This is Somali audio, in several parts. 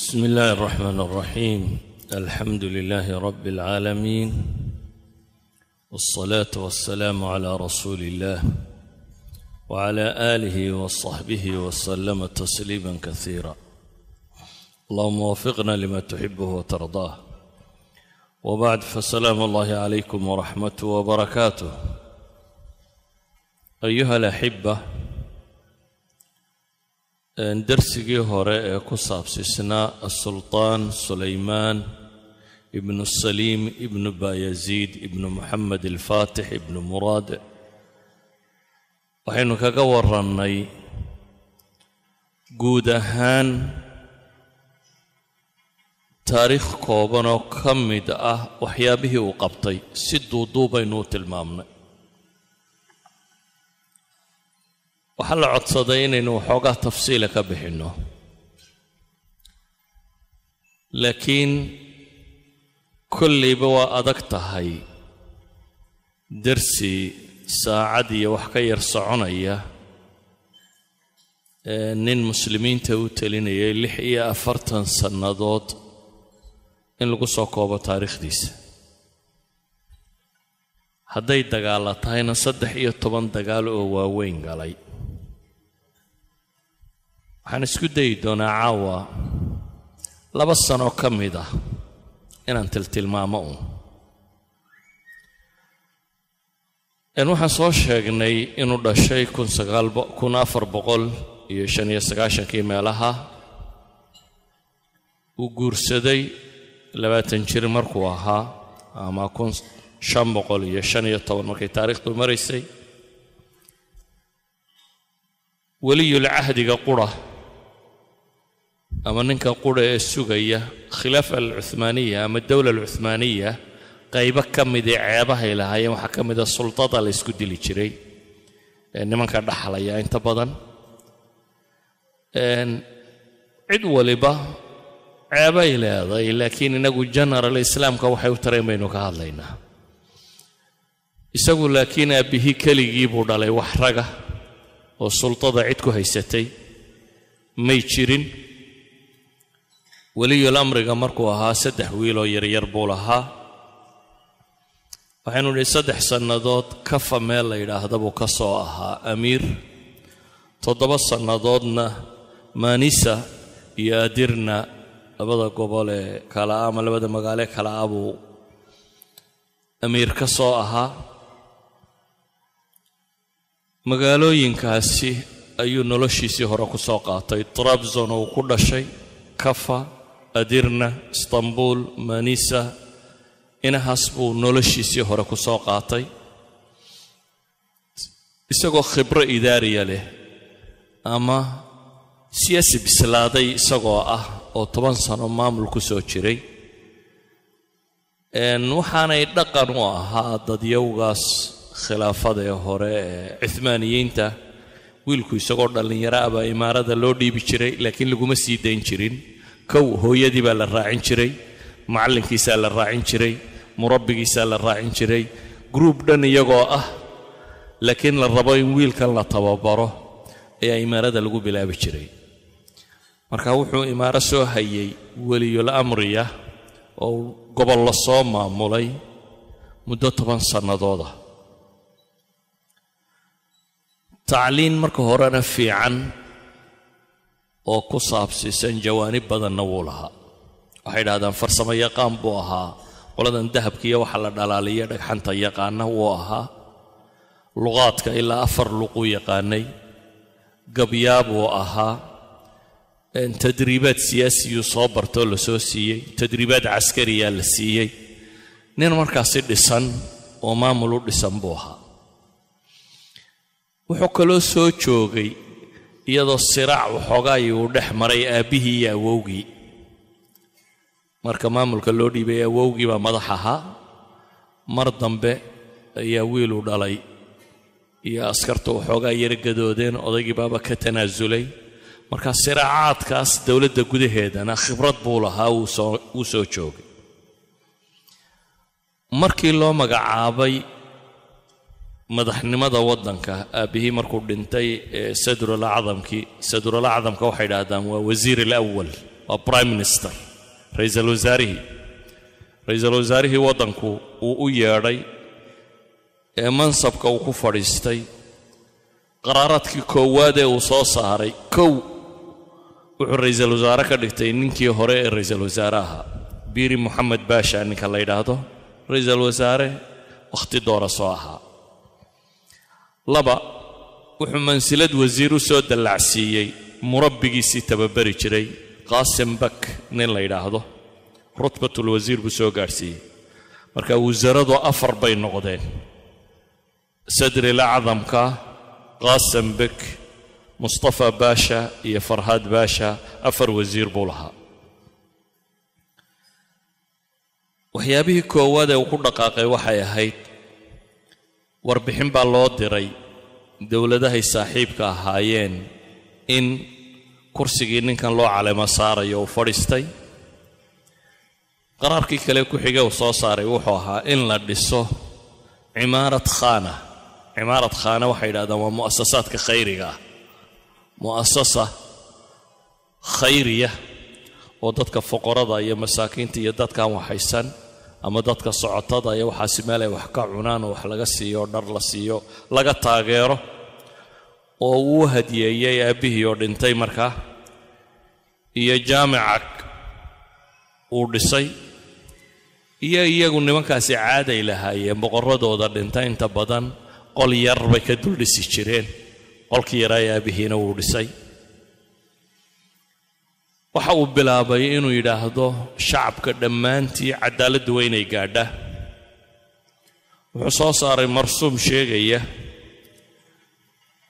بسم الله الرحمن الرحيم الحمد لله رب العالمين والصلاة والسلام على رسول الله وعلى آله وصحبه وسلم تسليما كثيرا اللهم وفقنا لما تحبه وترضاه وبعد فسلام الله عليكم ورحمته وبركاته أيها الأحبة darsigii hore ee ku saabsisnaa asulطaan sulaymaan ibnu saliim ibnu bayaziid ibnu moxamed alfaatix ibnu muraad. Waxaynu kaga warannay guud ahaan taariikh kooban oo ka mid ah waxyaabihii uu qabtay. Si duuduubaynu u tilmaamnay waxaa la codsaday inaynu waxoogaa tafsiila ka bixinno. Laakiin kollayba waa adag tahay darsi saacad iyo wax ka yar soconaya nin muslimiinta u telinayay lix iyo afartan sannadood in lagu soo koobo taariikhdiisa. Hadday dagaalla tahayna saddex iyo toban dagaal oo waaweyn galay waxaan isku dayi doonaa caawa laba sanoo ka mid ah inaan tiltilmaamo uun. N waxaan soo sheegnay inuu dhashay kun afar boqol iyo shan iyo sagaashankii meelaha uu guursaday labaatan jir markuu ahaa ama kun shan boqol iyo shan iyo toban markay taariikhdu maraysay. Weliyul cahdiga qura ama ninka qura ee sugaya khilaafa alcuhmaaniya ama dowla alcuhmaaniya qaybo ka midii ceebahay lahaayeen waxaa ka mida sultada la ysku dili jiray ee nimanka dhaxlaya inta badan. Cid waliba ceebay leeday laakiin inagu general islaamka waxay u tareen baynu ka hadlaynaa. Isagu laakiin aabbihii keligii buu dhalay wax raga oo sultada cid ku haysatay may jirin weliyul amriga markuu ahaa saddex wiiloo yaryar buu lahaa. Waxaynu nidhi saddex sannadood kafa meel la yidhaahda buu ka soo ahaa amiir. Toddoba sannadoodna manisa iyo adirna labada gobol ee kala a ama labada magaalo ee kala a buu amiir ka soo ahaa. Magaalooyinkaasi ayuu noloshiisii hore ku soo qaatay. Trabzon uu ku dhashay kafa adirna istanbul manisa inahaas buu noloshiisii hore ku soo qaatay. Isagoo khibro idaariya leh ama siyaasi bislaaday isagoo ah oo toban sano maamul ku soo jiray waxaanay dhaqan u ahaa dadyowgaas khilaafada ee hore ee cuhmaaniyiinta wiilku isagoo dhallinyaro ah baa imaarada loo dhiibi jiray laakiin laguma sii dayn jirin kow hooyadii baa la raacin jiray macallinkiisaa la raacin jiray murabbigiisaa la raacin jiray gruub dhan iyagoo ah laakiin la rabo in wiilkan la tababaro ayaa imaarada lagu bilaabi jiray. Marka wuxuu imaaro soo hayay weliyul amriya oo gobol la soo maamulay muddo toban sannadooda tacliin marka horena fiican oo ku saabsiisan jawaanib badanna wuu lahaa. Waxay idhahdaan farsamo yaqaan buu ahaa. Qoladan dahabkiiyo waxa la dhalaaliya dhagxanta yaqaana wuu ahaa. Luqaadka ilaa afar luquu yaqaanay. Gabyaa buu ahaa. Tadriibaad siyaasiyuu soo bartoo la soo siiyey. Tadriibaad caskariyaa la siiyey. Nin markaasi dhisan oo maamul u dhisan buu ahaa. Wuxuu kaloo soo joogay iyadoo siraac waxoogaay uu dhex maray aabbihii iyo awowgii. Marka maamulka loo dhiibay awowgii baa madax ahaa. Mar dambe ayaa wiiluu dhalay. Iyo askartu waxoogaa yara gadoodeen odaygii baaba ka tanaasulay marka siraacaadkaas dowladda gudaheedana khibrad buu lahaa wuu soo joogay. Markii loo magacaabay madaxnimada waddanka aabbihii markuu dhintay ee sadrul acdamkii sadrul acdamka waxay idhaahdaan waa wasiir alawal waa prime minister ra'iisul wasaarihii ra'iisul wasaarihii waddanku uu u yeedhay ee mansabka uu ku fadhiistay. Qaraaraadkii koowaad ee uu soo saaray kow wuxuu ra'iisul wasaare ka dhigtay ninkii hore ee ra'iisul wasaare ahaa biiri moxamed baasha ninka la yidhaahdo. Ra'iisul wasaare wakhti doora soo ahaa laba wuxuu mansilad wasiir u soo dallacsiiyey murabbigiisii tababari jiray qaasim bak nin la yidhaahdo. Rutbatul wasiir buu soo gaadhsiiyey. Marka wasaradu afar bay noqdeen. Sadril acdamka qaasim bek mustafa baasha iyo farhaad baasha afar wasiir buu lahaa. Waxyaabihii koowaad ee uu ku dhaqaaqay waxay ahayd warbixin baa loo diray dowladahay saaxiibka ahaayeen in kursigii ninkan loo caleemo saarayo uu fadhiistay. Qaraarkii kale ku xige uu soo saaray wuxuu ahaa in la dhiso cimaarad khaana. Cimaarad khaana waxay yidhahdaan waa mu'asasaadka khayriga ah. Mu'asasa khayriya oo dadka foqorada iyo masaakiinta iyo dadkaan waxaysan ama dadka socotada iyo waxaasi meel wax ka cunaan oo wax laga siiyo dhar la siiyo laga taageero oo uu hadiyeeyey aabbihii oo dhintay markaa iyo jaamicag uu dhisay iyo iyagu nimankaasi caaday lahaayeen boqorradooda dhintay. Inta badan qol yar bay ka dul dhisi jireen qolkii yaraa ee aabbihiina wuu dhisay waxa uu bilaabay inuu yidhaahdo shacabka dhammaantii cadaaladdu waa inay gaadha. Wuxuu soo saaray marsuum sheegaya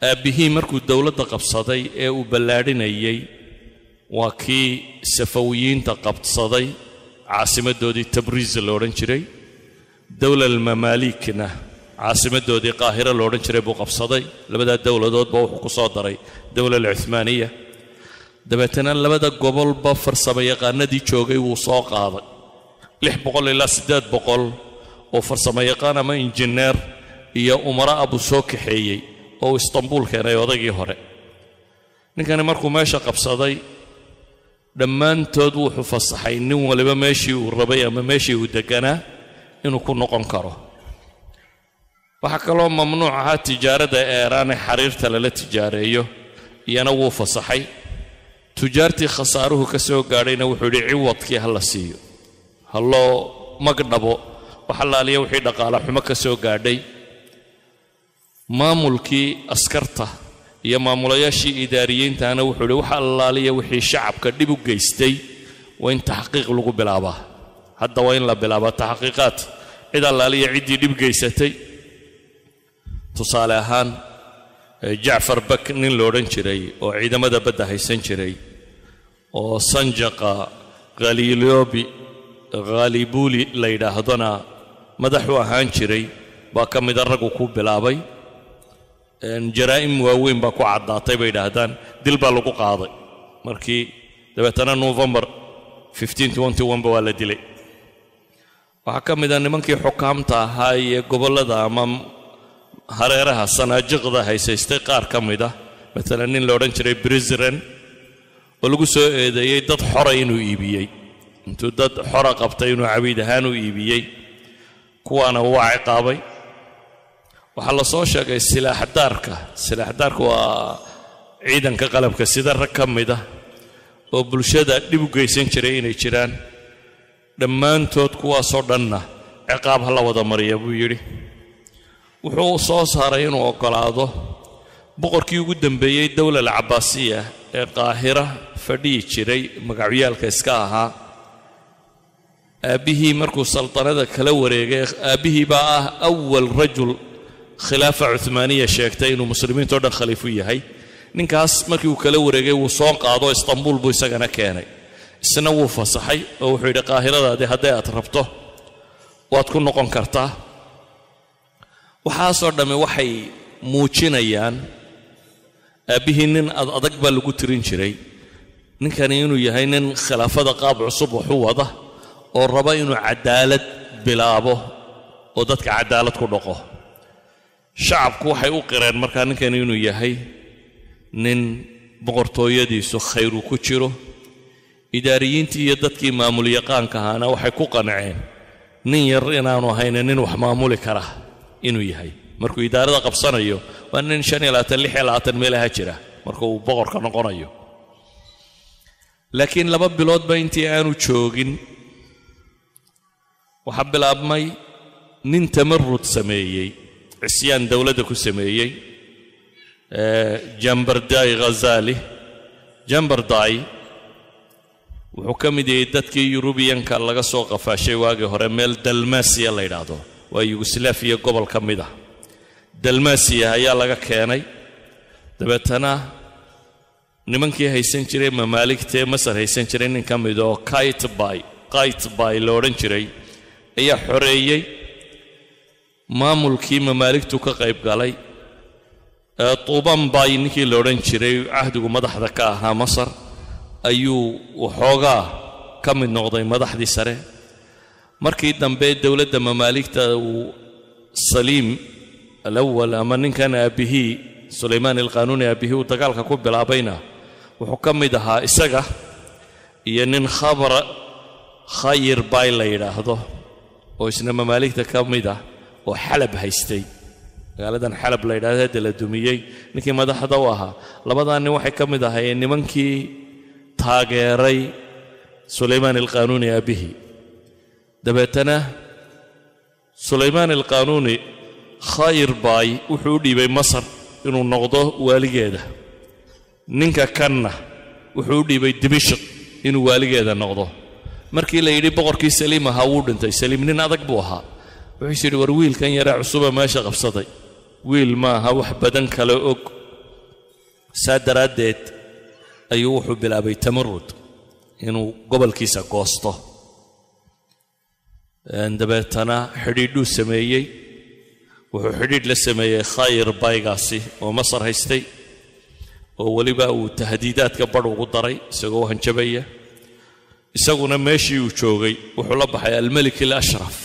aabbihii markuu dowladda qabsaday ee uu ballaadhinayey waa kii safawiyiinta qabsaday caasimaddoodii tabriiz la odhan jiray dowla almamaalikna caasimaddoodii qaahiro la odhan jiray buu qabsaday labadaa dowladoodba wuxuu ku soo daray dowla alcuhmaaniya dabeetana labada gobolba farsamo yaqaanadii joogay wuu soo qaaday. Lix boqol ilaa siddeed boqol oo farsamo yaqaan ama injineer iyo umara a buu soo kaxeeyey oo istanbuul keenay odaygii hore. Ninkani markuu meesha qabsaday dhammaantood wuxuu fasaxay nin waliba meeshii uu rabay ama meeshii uu deganaa inuu ku noqon karo. Waxaa kaloo mamnuuc ahaa tijaaradda eeraan ee xariirta lala tijaareeyo iyana wuu fasaxay tujaartii khasaaruhu ka soo gaadhayna wuxuu yidhi ciwadkii ha la siiyo. Ha loo magdhabo wax allaaliya wixii dhaqaala xumo ka soo gaadhay. Maamulkii askarta iyo maamulayaashii idaariyiintaana wuxuu yidhi wax allaaliya wixii shacabka dhib u geystay. Waa in taxqiiq lagu bilaabaa. Hadda waa in la bilaabaa taxqiiqaad. Cid allaaliya ciddii dhib geysatay. Tusaale ahaan jacfar bak nin la jiray oo ciidamada badda haysan jiray oo sanjaqa khaliiloobi khaalibuli la yidhaahdona madaxu ahaan jiray baa ka mida raggu ku bilaabay. Jaraa'im waaweyn baa ku caddaatay bay yidhaahdaan. Dil baa lagu qaaday. Markii dabeetana novembar ba waa la dilay. Waxaa ka mid a nimankii xukaamta ahaa iyo gobollada ama hareeraha sanaajiqda haysaystay qaar ka mid ah maalan nin la odhan jiray brisren oo lagu soo eedeeyey dad xora inuu iibiyey. Intuu dad xora qabtay inuu cabiid ahaan u iibiyey kuwaana waa ciqaabay waxaa la soo sheegay silaaxdaarka. Silaaxdaarka waa ciidanka qalabka sida rag ka mid ah oo bulshada dhib u geysan jiray inay jiraan. Dhammaantood kuwaasoo dhanna ciqaab ha la wada mariya buu yidhi. Wuxuu soo saaray inuu oggolaado boqorkii ugu dambeeyey dowla alcabaasiya ee qaahira fadhiyi jiray magacyaalka iska ahaa. Aabbihii markuu saltanada kala wareegay aabbihii baa ah awal rajul khilaafa cuhmaaniya sheegtay inuu muslimiintao dhan khaliifu yahay. Ninkaas markii uu kala wareegay wuu soo qaado istanbuul buu isagana keenay. Isna wuu fasaxay oo wuxuu yidhi qaahiradaadii hadday aad rabto waad ku noqon kartaa. Waxaasoo dhammi waxay muujinayaan aabbihii nin ad adag baa lagu tirin jiray. Ninkani inuu yahay nin khilaafada qaab cusub waxu wada oo raba inuu cadaalad bilaabo oo dadka cadaalad ku dhaqo shacabku waxay u qireen markaa ninkani inuu yahay nin boqortooyadiisu khayru ku jiro. Idaariyiintii iyo dadkii maamul yaqaanka waxay ku qanceen nin yar inaanu ahayna nin wax maamuli kara inuu yahay markuu idaarada qabsanayo waa nin shan iyo labaatan lix iyo labaatan meelaha jira. Marka boqorka noqonayo. Laakiin laba biloodba intii aanu joogin. Waxaa bilaabmay nin tamarud sameeyey cisyaan dowladda ku sameeyey jambarday khazali jambarday wuxuu ka mid yahay dadkii yurubiyanka laga soo qafaashay waagii hore meel dalmasiya la yidhaahdo. Waa yuguslaafiya gobol ka mid ah dalmasiya ayaa laga keenay. Dabeetana nimankii haysan jiray mamaaligtee masar haysan jiray nin ka mid oo kaitbay kaitbay la odhan jiray ayaa xoreeyey. Maamulkii mamaaligtu ka qayb galay. Tuubanbay ninkii la odhan jiray cahdigu madaxda ka ahaa masar ayuu waxoogaa ka mid noqday madaxdii sare. Markii dambe dowladda mamaaligta uu saliim alawal ama ninkan aabbihii sulaymaan alqaanuuni aabbihii uu dagaalka ku bilaabayna wuxuu ka mid ahaa isaga iyo nin khabar khayir bay la yidhaahdo oo isna mamaaligta ka mid ah oo xalab haystay magaaladan xalab la yidhahdo hadda la dumiyey ninkii madaxda u ahaa labadaa nin waxay ka mid ahaayeen nimankii taageeray sulaymaan alqaanuuni aabbihii dabeetana sulaymaan alqaanuuni khayr baay wuxuu u dhiibay masar inuu noqdo waaligeeda. Ninka kanna wuxuu u dhiibay dimashik inuu waaligeeda noqdo. Markii la yidhi boqorkii saliim ahaa wuu dhintay. Saliim nin adag buu ahaa. Wuxuus yidhi war wiilkan yaree cusuba meesha qabsaday. Wiil maaha wax badan kale og. Saa daraaddeed ayuu wuxuu bilaabay tamarud inuu gobolkiisa goosto. Dabeetana xidhiidhuu sameeyey wuxuu xidhiidh la sameeyey khayr baygaasi oo masar haystay oo weliba uu tahdiidaadka badh ugu daray isagoo hanjabaya isaguna meeshii uu joogay wuxuu la baxay almelik alashraf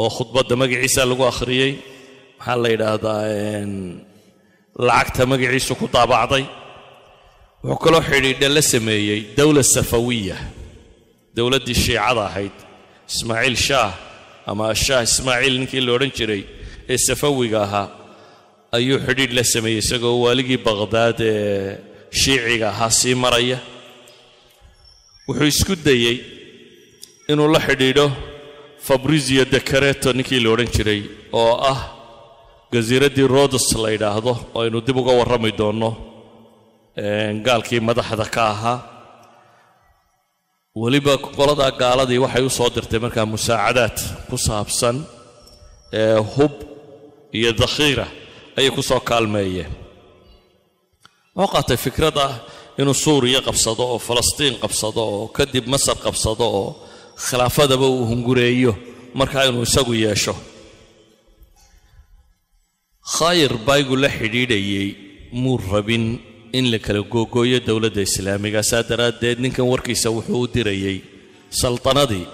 oo khudbadda magaciisa lagu akhriyey. Maxaa la yidhaahdaa lacagta magaciisu ku daabacday. Wuxuu kaloo xidhiidha la sameeyey dowla safawiya dowladdii shiicada ahayd ismaaciil shaah ama shaah ismaaciil ninkii la odhan jiray ee safawiga ahaa ayuu xidhiidh la sameeyey isagoo waaligii baqhdaad ee shiiciga ahaa sii maraya. Wuxuu isku dayey inuu la xidhiidho fabrizio decareto ninkii la odhan jiray oo ah jasiiraddii rodos la yidhaahdo oo aynu dib uga warrami doonno gaalkii madaxda ka ahaa weliba qoladaa gaaladii waxay u soo dirtay markaa musaacadaad ku saabsan hub iyo dakhiira ayay ku soo kaalmeeyeen. Wuxuu qaatay fikrad ah inuu suuriya qabsado oo falastiin qabsado oo kadib masar qabsado oo khilaafadaba uu hungureeyo markaa inuu isagu yeesho. Khayr baygu la xidhiidhayey muu rabin in la kala googooyo dowladda islaamiga saa daraaddeed ninkan warkiisa wuxuu u dirayey saltanadii.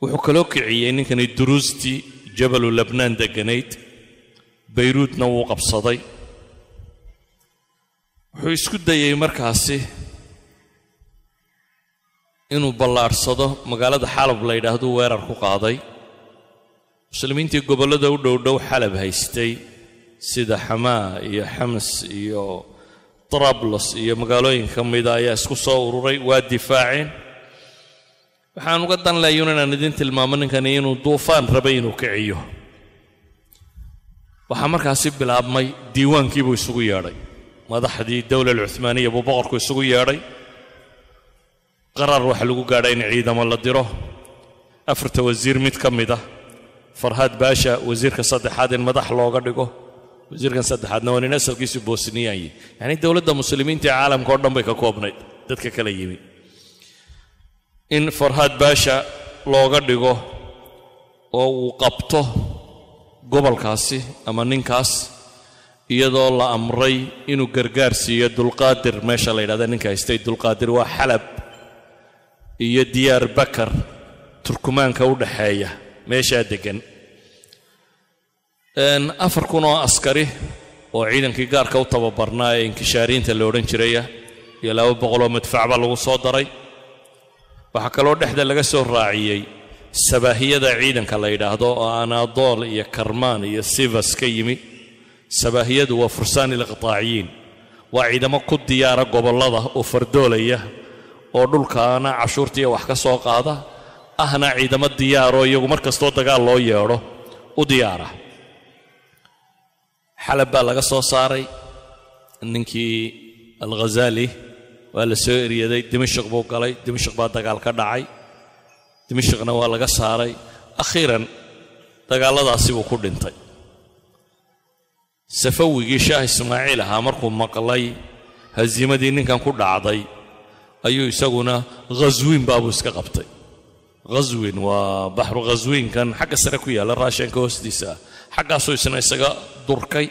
Wuxuu kaloo kiciyey ninkani duruustii jabalu labnaan degganayd bayruudna wuu qabsaday. Wuxuu isku dayey markaasi inuu ballaadhsado magaalada xalab la yidhaahduu weerar ku qaaday. Muslimiintii gobollada u dhowdhow xalab haystay sida xamaa iyo xams iyo trablos iyo magaalooyin ka mida ayaa isku soo ururay waa difaaceen. Waxaan uga dan laayun inaan idin tilmaamo ninkani inuu duufaan rabay inuu kiciyo. Waxaa markaasi bilaabmay diiwaankii buu isugu yeedhay. Madaxdii dowla alcuhmaaniya buu boqorku isugu yeedhay. Qarar waxa lagu gaadhay in ciidamo la diro. Afarta wasiir mid ka mid ah. Farhaad baasha wasiirka saddexaad in madax looga dhigo wasiirkan saddexaadna waa nin asalkiisu boosniyaanye yacni dowladda muslimiinta ee caalamka oo dhan bay ka koobnayd dadka kala yimi. In farhaad baasha looga dhigo oo uu qabto gobolkaasi ama ninkaas iyadoo la amray inuu gargaar siiyo dulqaadir meesha la yidhahda ninka haystay dulqaadir waa xalab iyo diyaar bakar turkumaanka u dhaxeeya meeshaa deggan afar kun oo askari oo ciidankii gaarka u tababarnaa ee inkishaariinta la odhan jiraya iyo laba boqoloo madfac baa lagu soo daray. Waxaa kaloo dhexda laga soo raaciyey sabaahiyada ciidanka la yidhaahdo oo anaadool iyo karmaan iyo sivas ka yimi. Sabaahiyadu waa fursaan ilqitaaciyiin waa ciidamo ku diyaara gobollada oo fardoolaya oo dhulkaana cashuurtiiya wax ka soo qaada ahna ciidamo diyaaroo iyagu mar kastoo dagaal loo yeedho u diyaara xalab baa laga soo saaray. Ninkii alghazaali waa la soo eryaday dimashik buu galay dimashik baa dagaal ka dhacay. Dimashikna waa laga saaray. Akhiiran dagaalladaasi buu ku dhintay. Safawigii shaah ismaaciil ahaa markuu maqlay hasiimadii ninkan ku dhacday ayuu isaguna ghaswiin baabuu iska qabtay. Ghaswin waa baxru ghaswiinkan xagga sare ku yaalla raashinka hoostiisa. ah xaggaasuu isna isaga durkay.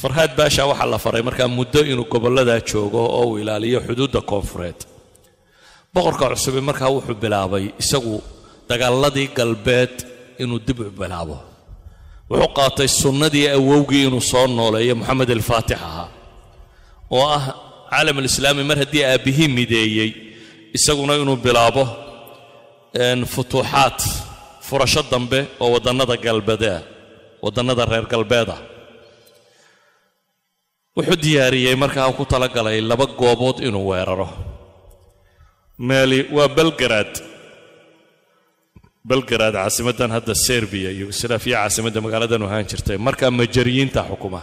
Farhaad baasha waxaa la faray markaa muddo inuu gobolladaa joogo oo uu ilaaliyo xuduudda koonfureed. Boqorka cusubi markaa wuxuu bilaabay isagu dagaaladii galbeed inuu dib u bilaabo. Wuxuu qaatay sunnadii awowgii inuu soo nooleeyo moxamed alfaatix ahaa oo ah caalam alislaami mar haddii aabbihii mideeyey isaguna inuu bilaabo futuuxaad furasho dambe oo waddannada galbeedea waddannada reer galbeeda wuxuu diyaariyey markaa ku talagalay laba goobood inuu weeraro. Meeli waa belgarad belgarad caasimaddan hadda serbiya yugoslaafiya caasimadda magaaladan ahaan jirtay. Markaa majariyiinta xukuma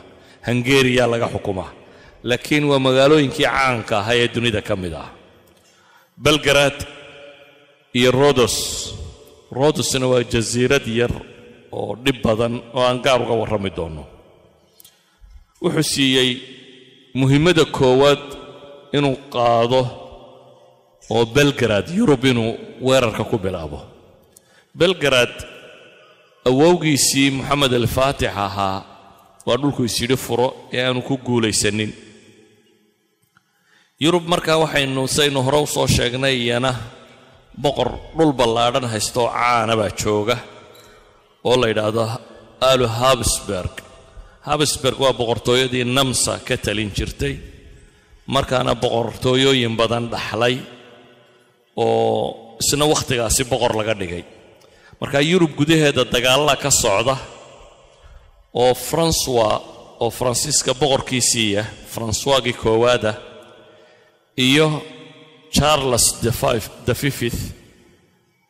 hungeriya laga xukuma. Laakiin waa magaalooyinkii caanka ahaa ee dunida ka mid ah. Belgarad iyo rodos rodosna waa jasiirad yar oo dhib badan oo aan gaar uga warrami doono. Wuxuu siiyey muhiimadda koowaad inuu qaado oo belgarad yurub inuu weerarka ku bilaabo. Belgarad awowgiisii moxamed alfaatix ahaa waa dhulku isyidhi furo ee aanu ku guulaysanin. Yurub markaa waxaynu saynu hore u soo sheegnay iyana boqor dhul ballaadhan haystooo caana baa jooga oo la yidhaahdo alu habsberg habsberg waa boqortooyadii namsa ka talin jirtay markaana boqortooyooyin badan dhaxlay oo isna wakhtigaasi boqor laga dhigay. Markaa yurub gudaheeda dagaallada ka socda oo francois oo faransiiska boqorkiisiiya francoisgii koowaada iyo charles the fifth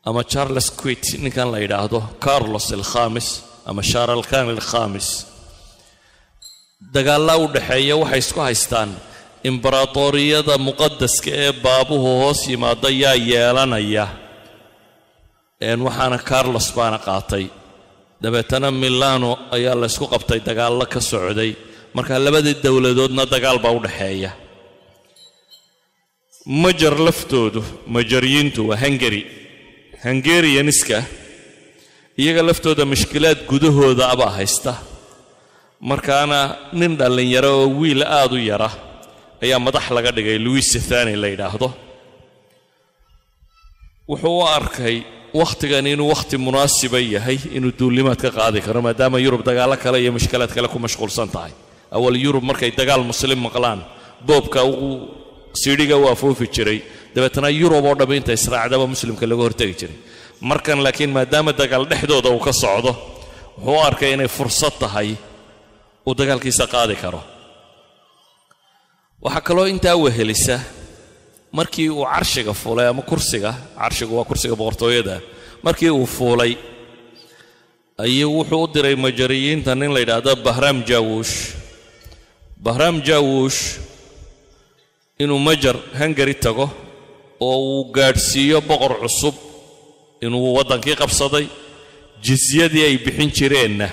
ama charles quit ninkan la yidhaahdo carlos alkhamis ama shaaralkan alkhamis dagaallaa u dhaxeeya waxay isku haystaan imbaratoriyada muqadaska ee baabuhu hoos yimaada yaa yeelanaya. Waxaana carlos baana qaatay. Dabeetana milano ayaa la ysku qabtay dagaallo ka socday. Marka labadii dowladoodna dagaal baa u dhaxeeya majar laftoodu majariyiintu waa hungari hungarianiska iyaga laftooda mushkilaad gudahooda abaa haysta. Markaana nin dhallinyaro oo wiil aad u yara ayaa madax laga dhigay louis sithani la yidhaahdo. Wuxuu u arkay wakhtigan inuu wakhti munaasiba yahay inuu duulimaad ka qaadi karo maadaama yurub dagaallo kale iyo mushkilaad kale ku mashquulsan tahay. Awal yurub markay dagaal muslim maqlaan boobka ugu siidhiga u afoofi jiray. Dabeetana yurub oo dhammi inta israacdaba muslimka laga hortegi jiray. Markan laakiin maadaama dagaal dhexdooda uu ka socdo wuxuu arkay inay fursad tahay uu dagaalkiisa qaadi karo. Waxaa kaloo intaa wehelisa markii uu carshiga fuulay ama kursiga carshigu waa kursiga boqortooyada markii uu fuulay ayuu wuxuu u diray majariyiinta nin la yidhaahdo bahraam jaawuush bahraam jaawuush inuu majar hungari tago oo uu gaadhsiiyo boqor cusub inuu waddankii qabsaday jizyadii ay bixin jireenna.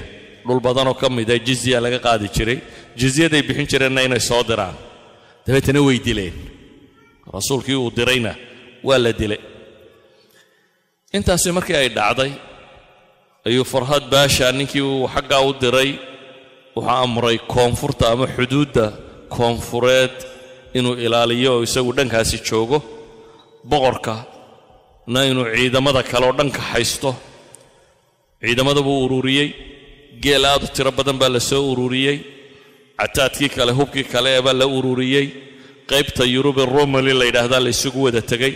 Dhul badanoo ka mida jizya laga qaadi jiray jizyaday bixin jireenna inay soo diraan. Dabeetana way dileen. Rasuulkii uu dirayna waa la dilay intaasi markii ay dhacday ayuu farhad baasha ninkii uu xaggaa u diray wuxuu amray koonfurta ama xuduudda koonfureed inuu ilaaliyo oo isagu dhankaasi joogo boqorka na inuu ciidamada kale oo dhanka haysto. Ciidamada buu ururiyey geel aad u tiro badan baa la soo ururiyey cataadkii kale hubkii kale ee baa la ururiyey. Qaybta yurube romali la yidhaahdaa la isugu wada tegey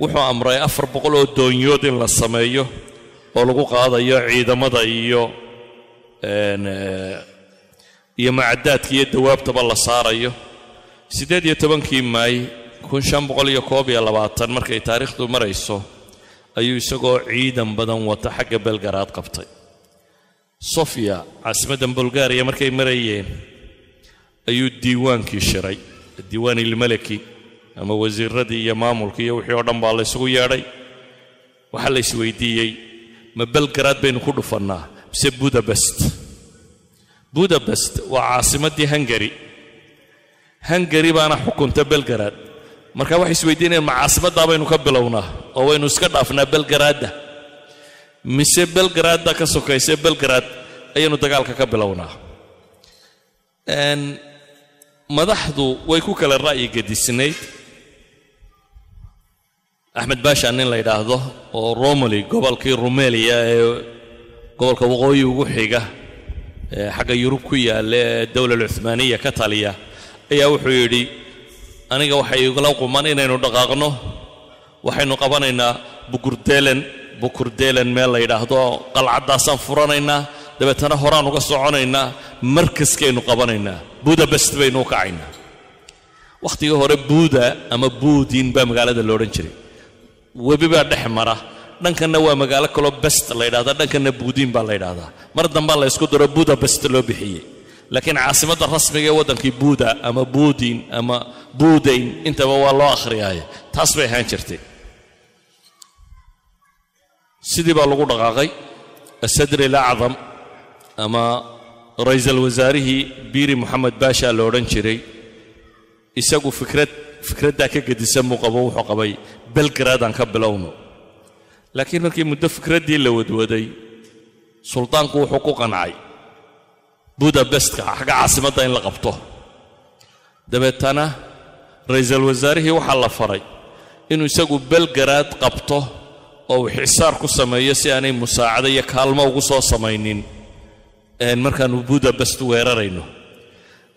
wuxuu amray afar boqol oo doonyood in la sameeyo oo lagu qaadayo ciidamada iyo iyo macadaadka iyo dawaabtaba la saarayo siddeed iyo tobankii maay kun shan boqol iyo koob iyo labaatan markay taariikhdu marayso ayuu isagoo ciidan badan wata xagga belgaraad qabtay. Sofia caasimaddan bulgaariya markay marayeen ayuu diiwaankii shiray. Diiwaan ilmaleki ama wasiiradii iyo maamulkii iyo wixii oo dhan baa la ysugu yeedhay. Waxaa la isweydiiyey ma belgaraad baynu ku dhufannaa mise budabest budabest waa caasimaddii hungari hungari baana xukunta belgaraad marka waxay isweydiinayaan ma caasimaddaa baynu ka bilownaa oo waynu iska dhaafnaa belgaraadda mise belgaraadda ka sokayse belgaraad ayaynu dagaalka ka bilownaa. Madaxdu way ku kala ra'yi gedisnayd axmed baasha nin la yidhaahdo oo romali gobolkii rumeliya ee gobolka waqooyi ugu xiga ee xagga yurub ku yaalla ee dowlal cuhmaaniya ka taliya ayaa wuxuu yidhi aniga waxay igula quman inaynu dhaqaaqno. Waxaynu qabanaynaa bukurdeelen bukurdeelen meel la yidhaahdo qalcaddaasaan furanaynaa. Dabeetana horaan uga soconaynaa markaskaynu qabanaynaa. Budabest baynu u kacaynaa. Wakhtigii hore buuda ama buudin baa magaalada lo odhan jiray. Webi baa dhex mara. Dhankanna waa magaalo kaloo best la yidhahdaa dhankanna buudiin baa la yidhahdaa mar dambaa la ysku daro budabest loo bixiyey laakiin caasimadda rasmiga ee waddankii buuda ama buudin ama buudayn intaba waa loo akhriyaaye. Taas bay ahaan jirtay. Sidii baa lagu dhaqaaqay. Asadri alacdam ama raysal wasaarihii biiri moxamed baasha la odhan jiray. Isagu fikrad fikraddaa ka gedisan buu qabo wuxuu qabay belgaraadaan ka bilowno. Laakiin markii muddo fikraddii la wadwaday suldaanku wuxuu ku qancay budabestka xagga caasimadda in la qabto. Dabeetana raysal wasaarihii waxaa la faray inuu isagu belgaraad qabto oo uu xisaar ku sameeyo si aanay musaacado iyo kaalmo ugu soo samaynin. Markaannu budabest weerarayno.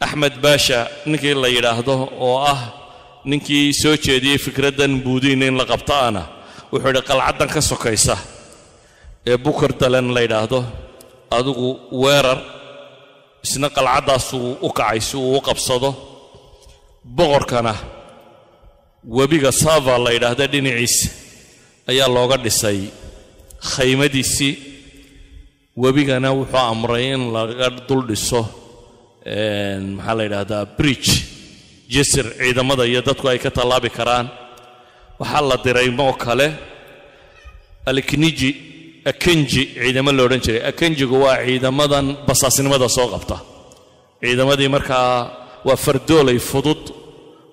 Axmed baasha ninkii la yidhaahdo oo ah ninkii soo jeediyey fikraddan buudiin in la qabto ana wuxuu idhi qalcaddan ka sokaysa. Ee bukar dalan la yidhaahdo adigu weerar isna qalcaddaasuu u kacay si uu u qabsado boqorkana webiga sava la yidhaahda dhinaciisa ayaa looga dhisay. Khaymadiisii webigana wuxuu amray in laga dul dhiso maxaa la yidhaahdaa bridge jasir ciidamada iyo dadku ay ka tallaabi karaan. Waxaa la diray moo kale alkniji akenji ciidamo la odhan jiray. Akenjigu waa ciidamadan basaasnimada soo qabta. Ciidamadii markaa waa fardoolay fudud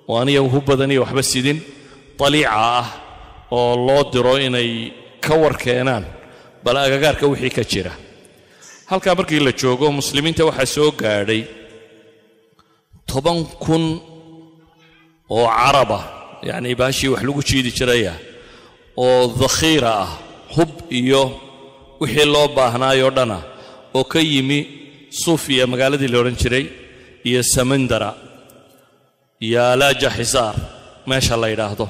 oo aniga badan iyo waxba sidin. Daliica ah oo loo diro inay ka war keenaan bal agagaarka wixii ka jira. Halkaa markii la joogo muslimiinta waxaa soo gaadhay toban kun oo caraba yacnii baashii wax lagu jiidi jiraya oo dakhiira ah hub iyo wixii loo baahnaayoo dhana oo ka yimi suufiya magaaladii la odhan jiray iyo samandara iyo alaaja xisaar meesha la yidhaahdo.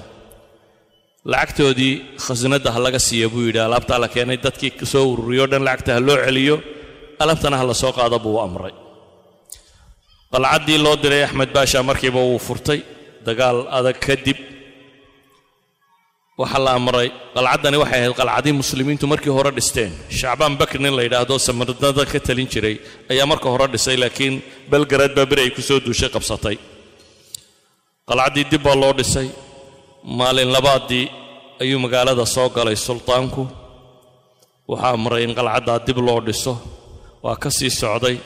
Lacagtoodii khasnadda ha laga siiya buu yidhi alaabtaa la keenay dadkii soo ururiyoo dhan lacagta ha loo celiyo alaabtana ha la soo qaado buu amray. Qalcaddii loo diray axmed baasha markiiba wuu furtay dagaal adag kadib waxaa la amray qalcaddani waxay ahayd qalcadii muslimiintu markii hore dhisteen. Shacbaan bakr nin la yidhaahdo samarnada ka talin jiray ayaa marka hore dhisay laakiin belgarad baa beri ay ku soo duushay qabsatay. Qalcaddii dib baa loo dhisay maalin labaadii ayuu magaalada soo galay sultaanku. Waxaa amray in qalcaddaa dib loo dhiso waa ka sii socday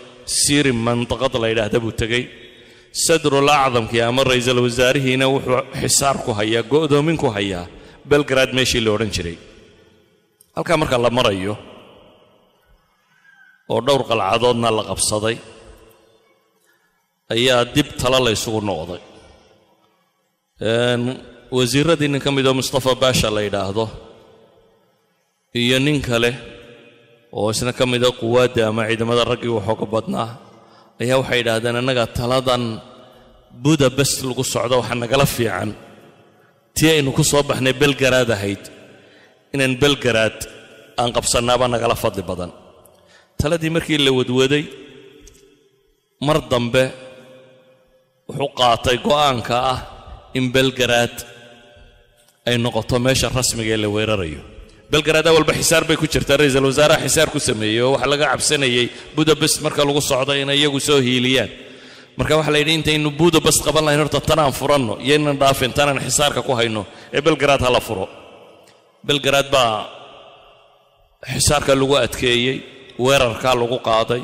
siiri mandaqad la yidhaahda buu tegey. Sadrul acdamkii ama raysal wasaarihiina wuxuu xisaar ku hayaa go'doomin ku hayaa belgrad meeshii la odhan jiray. Halkaa marka la marayo oo dhowr qalcadoodna la qabsaday ayaa dib tala la ysugu noqday. Wasiirradii nin ka midoo mustafa baasha la yidhaahdo iyo nin kale oo isna ka mida quwaadda ama ciidamada raggii waxooga badnaa ayaa waxay yidhaahdeen annaga taladan budabest lagu socdo waxaa nagala fiican tii aynu ku soo baxnay belgaraad ahayd. Inaan belgaraad aan qabsannaaba nagala fadli badan. Taladii markii la wadwaday mar dambe wuxuu qaatay go'aanka ah in belgaraad ay noqoto meesha rasmiga ee la weerarayo. Belgaraad awalba xisaar bay ku jirtaa ra'iisul wasaaraha xisaar ku sameeyey oo waxaa laga cabsanayay budabest marka lagu socdo inay iyagu soo hiiliyaan marka waxaa la yidhi intaynu budabest qaban lahayn horta tanaan furanno iyaynan dhaafin tanaan xisaarka ku hayno ee belgaraad ha la furo. Belgaraad baa xisaarka lagu adkeeyey weerarkaa lagu qaaday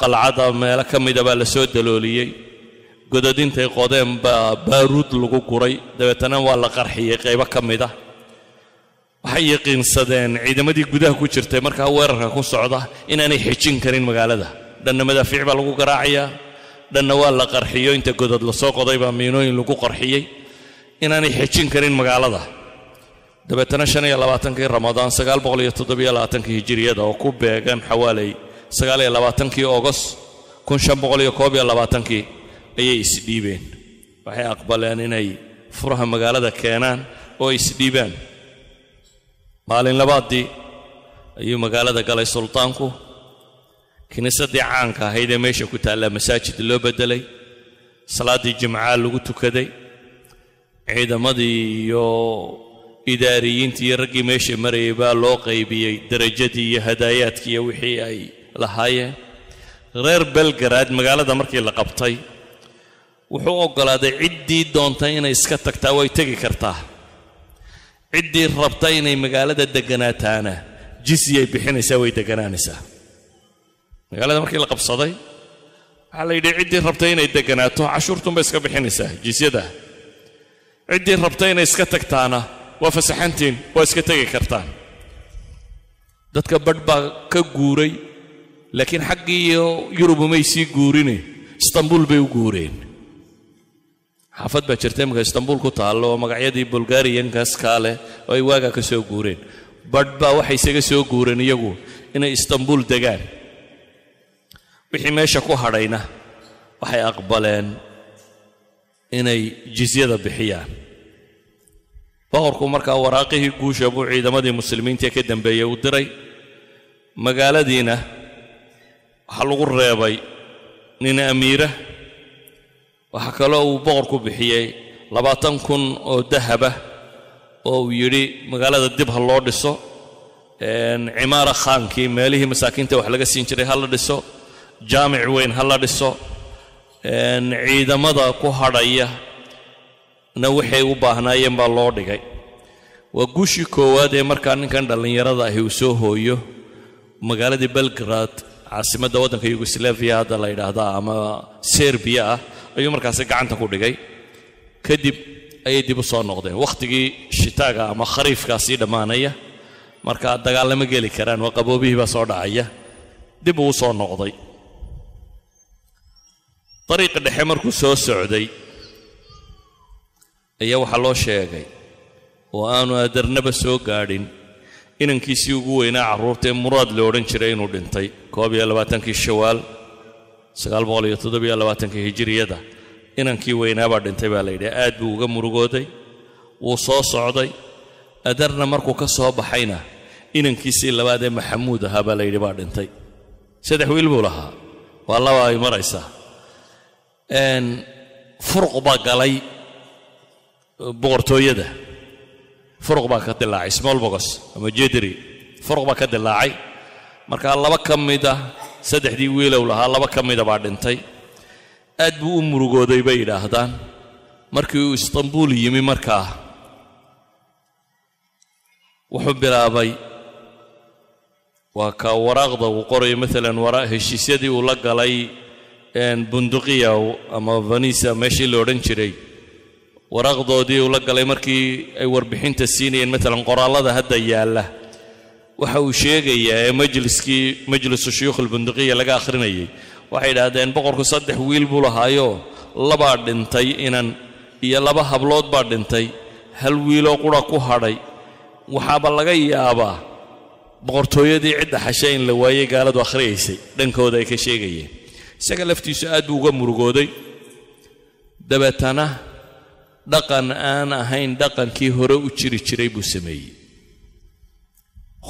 qalcada meelo ka mida baa la dalooliyey. Godadintay qodeen baa baaruud lagu guray dabeetana waa la qarxiyey qaybo ka mid ah waxay yaqiinsadeen ciidamadii gudaha ku jirtay markaa weerarka ku socda inaanay xejin karin magaalada dhanna madaafiic baa lagu garaacayaa dhanna waa la qarxiyo inta godad la soo qoday baa miinooyin lagu qarxiyey. Inaanay xejin karin magaalada. Dabeetana shan iyo labaatankii ramadaan sagaal boqol iyo toddobiyo labaatankii hijiriyada oo ku beegan xawaalay sagaal iyo labaatankii ogos kun shan boqol iyo koob iyo labaatankii ayay isdhiibeen waxay aqbaleen inay furaha magaalada keenaan oo isdhiibaan maalin labaadii ayuu magaalada galay sultaanku kiniisaddii caanka ahayd ee meesha ku taallaa masaajid loo beddelay salaaddii jimcaa lagu tukaday ciidamadii iyo idaariyiintii iyo raggii meesha marayay baa loo qaybiyey derajadii iyo hadaayaadkii iyo wixii ay lahaayeen. Reer belgaraad magaalada markii la qabtay wuxuu oggolaaday ciddii doontay inay iska tagtaa way tegi kartaa. Ciddii rabta inay magaalada degganaataana jisyay bixinaysaa way degganaanaysaa magaalada markii la qabsaday waxaa la yidhi ciddii rabta inay degganaato cashuurtunbay iska bixinaysaa jisyada ciddii rabta inay iska tagtaana waa fasaxantiin waa iska tegi kartaan. Dadka badh baa ka guuray laakiin xaggii iyo yurub umay sii guurine istanbuul bay u guureen. Xaafad baa jirta imika istanbuul ku taallo oo magacyadii bulgariyankaas kaa leh oo ay waagaa ka soo guureen. Badh baa waxay isaga soo guureen iyagu inay istanbuul degaan wixii meesha ku hadhayna waxay aqbaleen inay jisyada bixiyaan. Boqorku markaa waraaqihii guusha buu ciidamadii muslimiintaee ka dambeeyey u diray. Magaaladiina waxaa lagu reebay nin amiira. Waxaa kaloo uu boqorku bixiyey labaatan kun oo dahaba oo uu yidhi magaalada dib ha loo dhiso. Cimaara khaankii meelihii masaakiinta wax laga siin jiray ha la dhiso jaamic weyn ha la dhiso ciidamada ku hadhaya na waxay u baahnaayeen baa loo dhigay. Waa guushii koowaad ee markaa ninkan dhallinyarada ahi uu soo hooyo magaaladii belgrad caasimadda waddanka yugoslaviya hadda la yidhaahdaa ama serbiya ah ayuu markaasi gacanta ku dhigay. Kadib ayay dib u soo noqdeen. Wakhtigii shitaaga ama khariifkaasii dhammaanaya markaa dagaallama geli karaan waa qaboobihii baa soo dhacaya. Dib uu soo noqday dariiqa dhexe markuu soo socday ayaa waxaa loo sheegay oo aanu adarnaba soo gaadhin inankiisii ugu weynaa carruurtaee muraad la odhan jiray inuu dhintay koob iyo labaatankii shawaal sagaal boqol iyo toddobiyo labaatankii hijiriyada. Inankii weynaabaa dhintay baa la yidhi aad buu uga murugooday wuu soo socday adarna markuu ka soo baxayna inankiisii labaad ee maxamuud ahaa baa la yidhi baa dhintay. Saddex wiil buu lahaa. Waa laba ay maraysaa furuq baa galay boqortooyada furuq baa ka dilaacay small ama jedri furuq baa ka dilaacay. Markaa laba ka mid ah saddexdii wiilow lahaa laba ka mida baa dhintay. Aad buu u murugooday bay yidhaahdaan. Markii uu istanbuul yimi markaa wuxuu bilaabay waa ka waraaqda uu qorayo maalan heshiisyadii uu la galay bunduqiya ama vanisa meeshii la odhan jiray. Waraaqdoodii uu la galay markii ay warbixinta siinayeen maalan qoraallada hadda yaalla. Waxa uu sheegayaa ee majliskii majlisu shuyuukh albunduqiya laga akhrinayay waxay idhaahdeen boqorku saddex wiil buu lahaayoo labaa dhintay inan iyo laba hablood baa dhintay hal wiiloo qura ku hadhay. Waxaaba laga yaabaa boqortooyadii cidda xashe in la waayey gaaladu akhriyaysay dhankooda ay ka sheegayeen isaga laftiisu aad buu uga murugooday. Dabeetana dhaqan aan ahayn dhaqankii hore u jiri jiray buu sameeyey.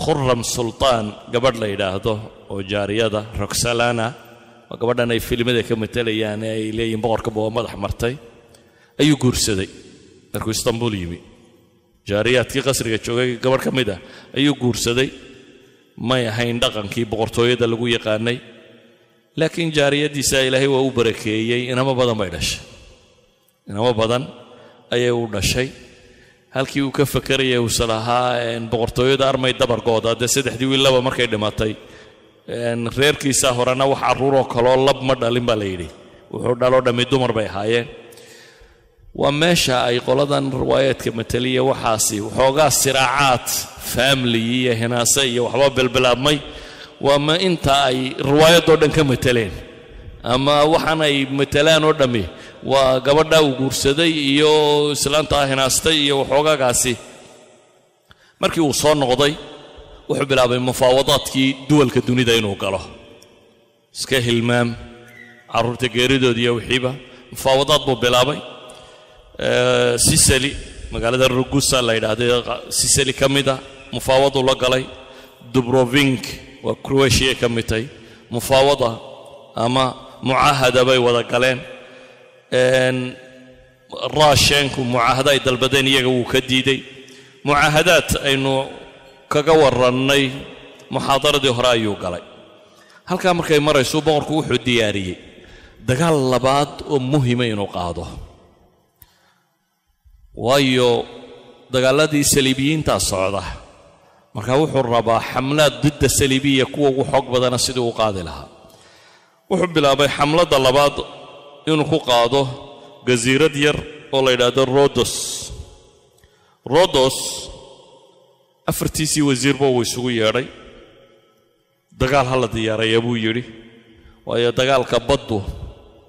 Khuram sultaan gabadh la yidhaahdo oo jaariyada roxalana waa gabadhan ay filimada ka matalayaan ee ay leeyihiin boqorkaba waa madax martay ayuu guursaday. Markuu istanbul yimi jaariyaadkii qasriga joogay gabadh ka mid ah ayuu guursaday. May ahayn dhaqankii boqortooyada lagu yaqaanay laakiin jaariyaddiisa ilaahay waa u barakeeyey inamo badan bay dhashay. Inamo badan ayay u dhashay. Halkii uu ka fakaraya uuse lahaa boqortooyada armay dabargooda dee saddexdii wiillaba markay dhimatay. Reerkiisa horena wax carruuroo kaloo lab ma dhalin baa la yidhi. Wuxuu dhaloo dhammi dumar bay ahaayeen. Waa meesha ay qoladan riwaayaadka mataliya waxaasi waxoogaa siraacaad faamili iyo hinaase iyo waxba belbilaabmay waa ma inta ay riwaayadoo dhan ka mateleen ama waxaan ay matelaan oo dhammi? Waa gabadha uu guursaday iyo islaantaa hinaastay iyo waxoogaagaasi markii uu soo noqday wuxuu bilaabay mufaawadaadkii duwalka dunida inuu galo. Iska hilmaam carruurta geeridood iyo wixiiba mufaawadaad buu bilaabay. Sisali magaalada rugusa la yidhaahday sisali ka mida mufaawaduu la galay. Dubrovink waa croatia ka mid tahay mufaawada ama mucaahada bay wada galeen. Raasheenku mucaahada ay dalbadeen iyaga wuu ka diiday mucaahadaad aynu kaga warannay muxaadaradii hore ayuu galay. Halkaa markay maraysu boqorku wuxuu diyaariyey. Dagaal labaad oo muhima inuu qaado. Waayo dagaaladii saliibiyiintaa socda marka wuxuu rabaa xamlaad didda saliibiya kuwa ugu xoog badana sidii u qaadi lahaa. Wuxuu bilaabay xamladda labaad inuu ku qaado gasiirad yar oo la yidhaahdo rodos rodos afartiisii wasiirba uu isugu yeedhay. Dagaal ha la diyaaraya buu yidhi waayo dagaalka baddu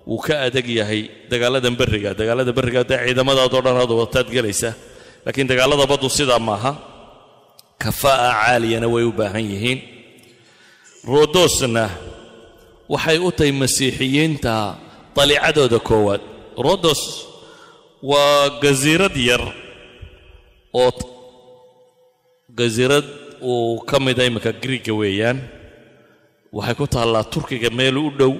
wuu ka adag yahay dagaaladan berriga. Dagaalada berriga dee ciidamadaadoo dhan aad wataad gelaysa laakiin dagaalada baddu sidaa maaha kafaa'a caaliyana way u baahan yihiin. Rodosna waxay u tahay masiixiyiinta dalicadooda koowaad. Rodos waa gasiirad yar oo gasiirad uu ka mida imminka griiga weeyaan. Waxay ku taallaa turkiga meel u dhow.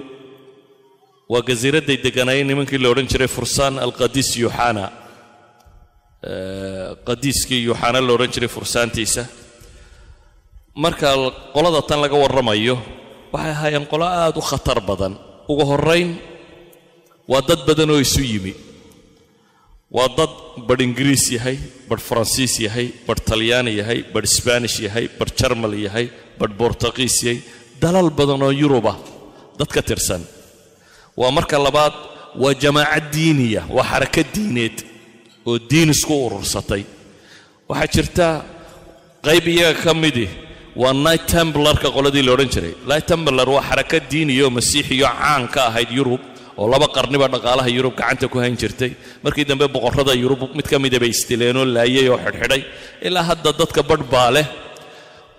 Waa gasiiradday degganaayeen nimankii la odhan jiray fursaan alqadiis yuxana qadiiskii yuxana la odhan jiray fursaantiisa. Marka qolada tan laga warramayo waxay ahaayeen qolo aad u khatar badan. Ugu horrayn waa dad badan oo isu yimi. Waa dad badh ingiriis yahay badh faransiis yahay badh talyaani yahay badh sbaanish yahay badh jarmal yahay badh bortuqiis yahay. Dalal badan oo yuruba dad ka tirsan. Waa marka labaad waa jamaacad diiniya waa xaraka diineed oo diin isku urursatay. Waxaa jirta qayb iyaga ka midi waa night temblarka qoladii la odhan jiray. Night temblar waa xaraka diiniya oo masiixiyo caan ka ahayd yurub oo laba qarniba dhaqaalaha yurub gacanta ku hayn jirtay. Markii dambe boqorrada yurub mid ka mida bay istileenoo laayay oo xidhxidhay. Ilaa hadda dadka badh baa leh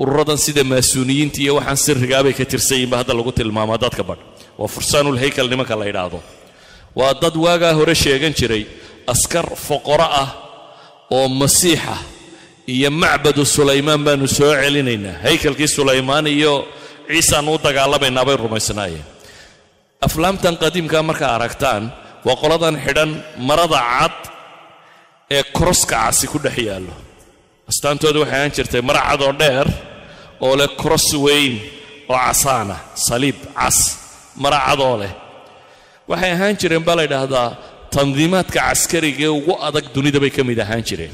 ururadan sida maasuuniyiinta iyo waxaan sirrigaabay ka tirsan yihinba hadda lagu tilmaamaa dadka badh. Waa fursaanul haykal nimanka la yidhaahdo. Waa dad waagaa hore sheegan jiray askar foqoro ah oo masiixa iyo macbadu sulaymaan baanu soo celinaynaa. Haykalkii sulaymaan iyo ciisaannu u dagaalamaynaa bay rumaysnaayeen. Aflaamtan qadiimkaa markaa aragtaan waa qoladan xidhan marada cad ee koroska casi ku dhex yaallo. Astaantooda waxay ahaan jirtay mara cad oo dheer oo leh koros weyn oo casaana saliib cas mara cadoo leh. Waxay ahaan jireen baa la ydhaahdaa tandiimaadka caskariga ee ugu adag dunida bay ka mid ahaan jireen.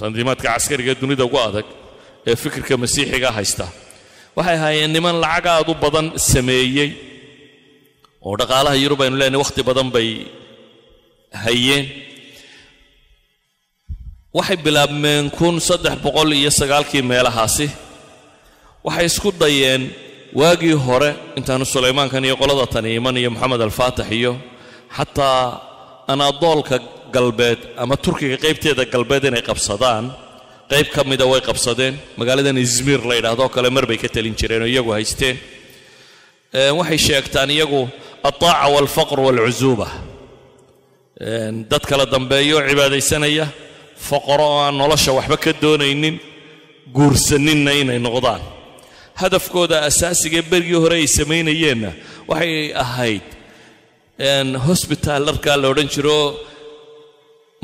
Tandiimaadka caskariga ee dunida ugu adag ee fikirka masiixiga haysta. Waxay ahaayeen niman lacag aad u badan sameeyey oo dhaqaalaha yurub aynu leenahay wakhti badan bay hayeen. Waxay bilaabmeen kun saddex boqol iyo sagaalkii meelahaasi. Waxay isku dayeen waagii hore intaanu sulaymaankan iyo qolada tani iman iyo moxamed alfaatix iyo xataa anaadoolka galbeed ama turkiga qaybteeda galbeed inay qabsadaan qayb ka mida way qabsadeen. Magaaladan izmir la yidhahdoo kale mar bay ka telin jireen oo iyagu haysteen. Waxay sheegtaan iyagu altaaca waalfaqr waalcusuuba dad kala dambeeyo cibaadaysanaya foqoro oo aan nolosha waxba ka doonaynin guursaninna inay noqdaan. Hadafkooda asaasigae berigii hore ay samaynayeenna waxay ahayd hosbitaal dharkaa la odhan jiro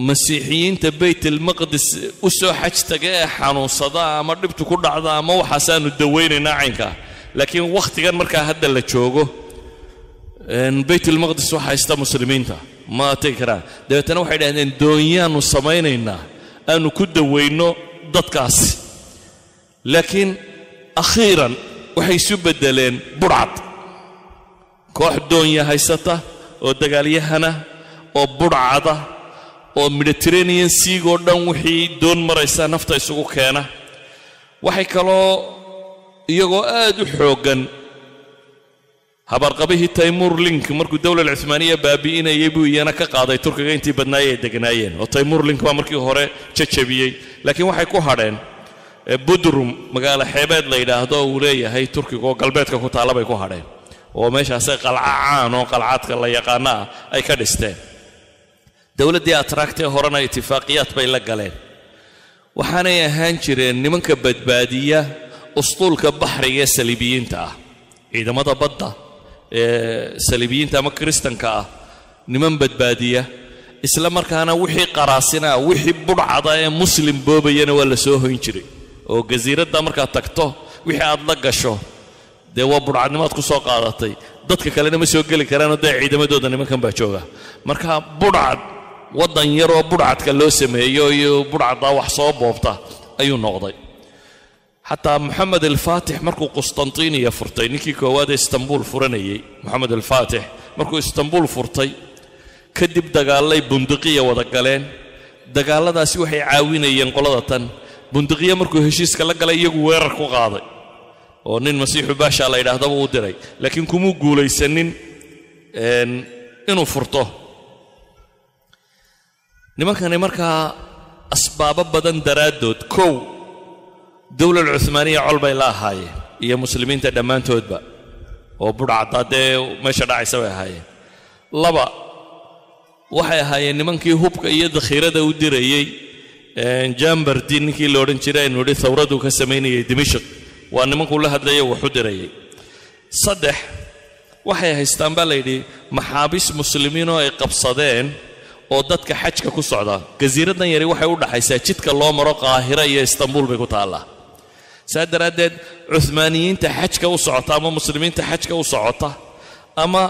masiixiyiinta baytalmaqdis u soo xaj taga ee xanuunsada ama dhibtu ku dhacda ama waxaasaanu dawaynaynaa caynkaa laakiin wakhtigan markaa hadda la joogo baytalmaqdis waxa haysta muslimiinta. Ma tegi karaan dabeetana waxay dhahdeen doonyaannu samaynaynaa aanu ku dawayno dadkaasi laakiin akhiiran waxay isu beddeleen budhcad koox doonya haysata oo dagaalyahana oo budhcada oo mediterranean siigoo dhan wixii doon maraysa nafta isugu keena. Waxay kaloo iyagoo aad u xooggan habarqabihii taymuur link markuu dowlal cuhmaaniya baabi'inayay buu iyana ka qaaday turkiga intii badnaayey ay degnaayeen oo taymuur link baa markii hore jajabiyey. Laakiin waxay ku hadheen budrum magaalo xeebeed la yidhaahdo uu leeyahay turkiga oo galbeedka ku taalla bay ku hadheen oo meeshaasay qalca caan oo qalcaadka la yaqaano ay ka dhisteen. Dowladdii atraagtee horena itifaaqiyaad bay la galeen. Waxaanay ahaan jireen nimanka badbaadiya ustuulka baxriga ee saliibiyiinta ah ciidamada badda ee saliibiyiinta ama kiristanka ah niman badbaadiya isla markaana wixii qaraasinaa wixii budhcada ee muslim boobayana waa la soo hoyn jiray. Oo gasiiradda markaad tagto wixii aad la gasho dee waa budhcadnimaad ku soo qaadatay. Dadka kalena ma soo geli karaanoo dee ciidamadooda nimankan baa jooga. Marka budhcad waddan yaroo budhcadka loo sameeyo iyo budhcaddaa wax soo boobta ayuu noqday. Xataa moxamed alfaatix markuu qustantiniya furtay ninkii koowaad ee istanbuul furanayey moxamed alfaatix markuu istanbuul furtay kadib dagaallay bundiqiya wada galeen. Dagaalladaasi waxay caawinayeen qolada tan. Bundiqiya markuu heshiiska la galay iyagu weerar ku qaaday oo nin masiixu baasha la yidhaahdaba u diray. Laakiin kumuu guulaysanin inuu furto. Nimankani markaa asbaabo badan daraaddood kow dowlal cuhmaaniya col bay la ahaayeen iyo muslimiinta dhammaantoodba oo budhcaddaa dee meesha dhacaysa bay ahaayeen laba waxay ahaayeen nimankii hubka iyo dakhiirada u dirayey jambardi ninkii la odhan jiray aynu idhi thawraduu ka samaynayay dimashik waa nimankuu la hadlaya waxu dirayay. Saddex waxay haystaan baa layidhi maxaabiis muslimiin oo ay qabsadeen oo dadka xajka ku socda. Gasiiraddan yari waxay u dhaxaysaa jidka loo maro qaahira iyo istanbuul bay ku taallaa. Saa daraaddeed cuhmaaniyiinta xajka u socota ama muslimiinta xajka u socota ama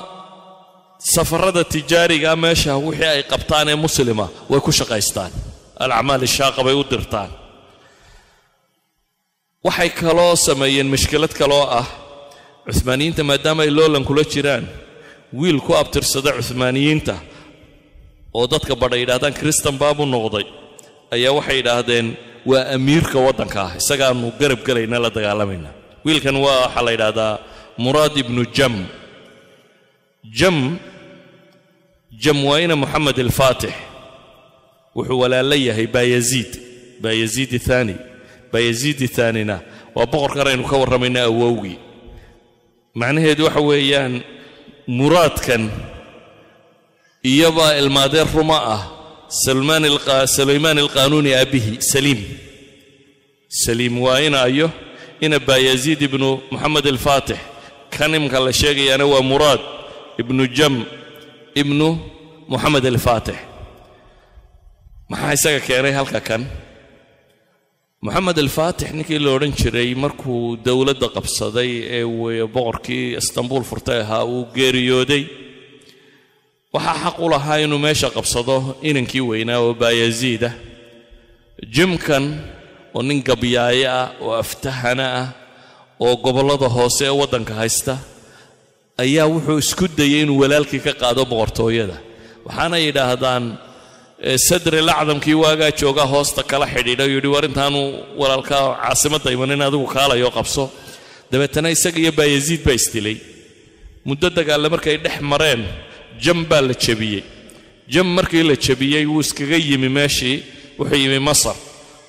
safarada tijaariga meesha wixii ay qabtaan ee muslima way ku shaqaystaan. Alacmaal ishaaqa bay u dirtaan waxay kaloo sameeyeen mashkilad kaloo ah cuhmaaniyiinta maadaama ay loolan kula jiraan wiil ku abtirsada cuhmaaniyiinta oo dadka badha yidhahdaan kristan baabuu noqday ayaa waxay yidhaahdeen waa amiirka waddanka ah isagaanu garab gelayna la dagaalamayna wiilkan waa waxaa la yidhaahdaa muraad ibnu jam. Jam jam waa ina moxamed alfaatix wuxuu walaalla yahay baayaziid baayaziid aani baayaziid aanina waa boqorkan aynu ka warramayna awowgii. Macnaheedu waxa weeyaan muraadkan iyobaa ilmaadeen ruma ah sulaymaan alqaanuuni aabihi saliim. Saliim waa inaayo ina baayaziid ibnu moxamed alfaatix. Kan imka la sheegayaana waa muraad ibnu jam ibnu moxamed alfaatix. Maxaa isaga keenay halka kan moxamed alfaatix ninkii la odhan jiray markuu dowladda qabsaday ee boqorkii istanbuul furtay ahaa uu geeriyooday. Waxaa xaq u lahaa inuu meesha qabsado inankii weynaa oo baayaziid ah. Jimkan oo nin gabyaaye ah oo aftahana ah oo gobollada hoose ee waddanka haysta ayaa wuxuu isku dayey inuu walaalkii ka qaado boqortooyada. Waxaana yidhaahdaan sadri lacdamkii waagaa joogaa hoosta kala xidhiidha yidhi war intaanu walaalkaa caasimadda imanin adigu kaalayo qabso. Dabeetana isaga iyo baayaziid baa isdilay. Muddo dagaalle markay dhex mareen jam baa la jebiyey. Jam markii la jebiyey wuu iskaga yimi meeshii wuxuu yimi masar.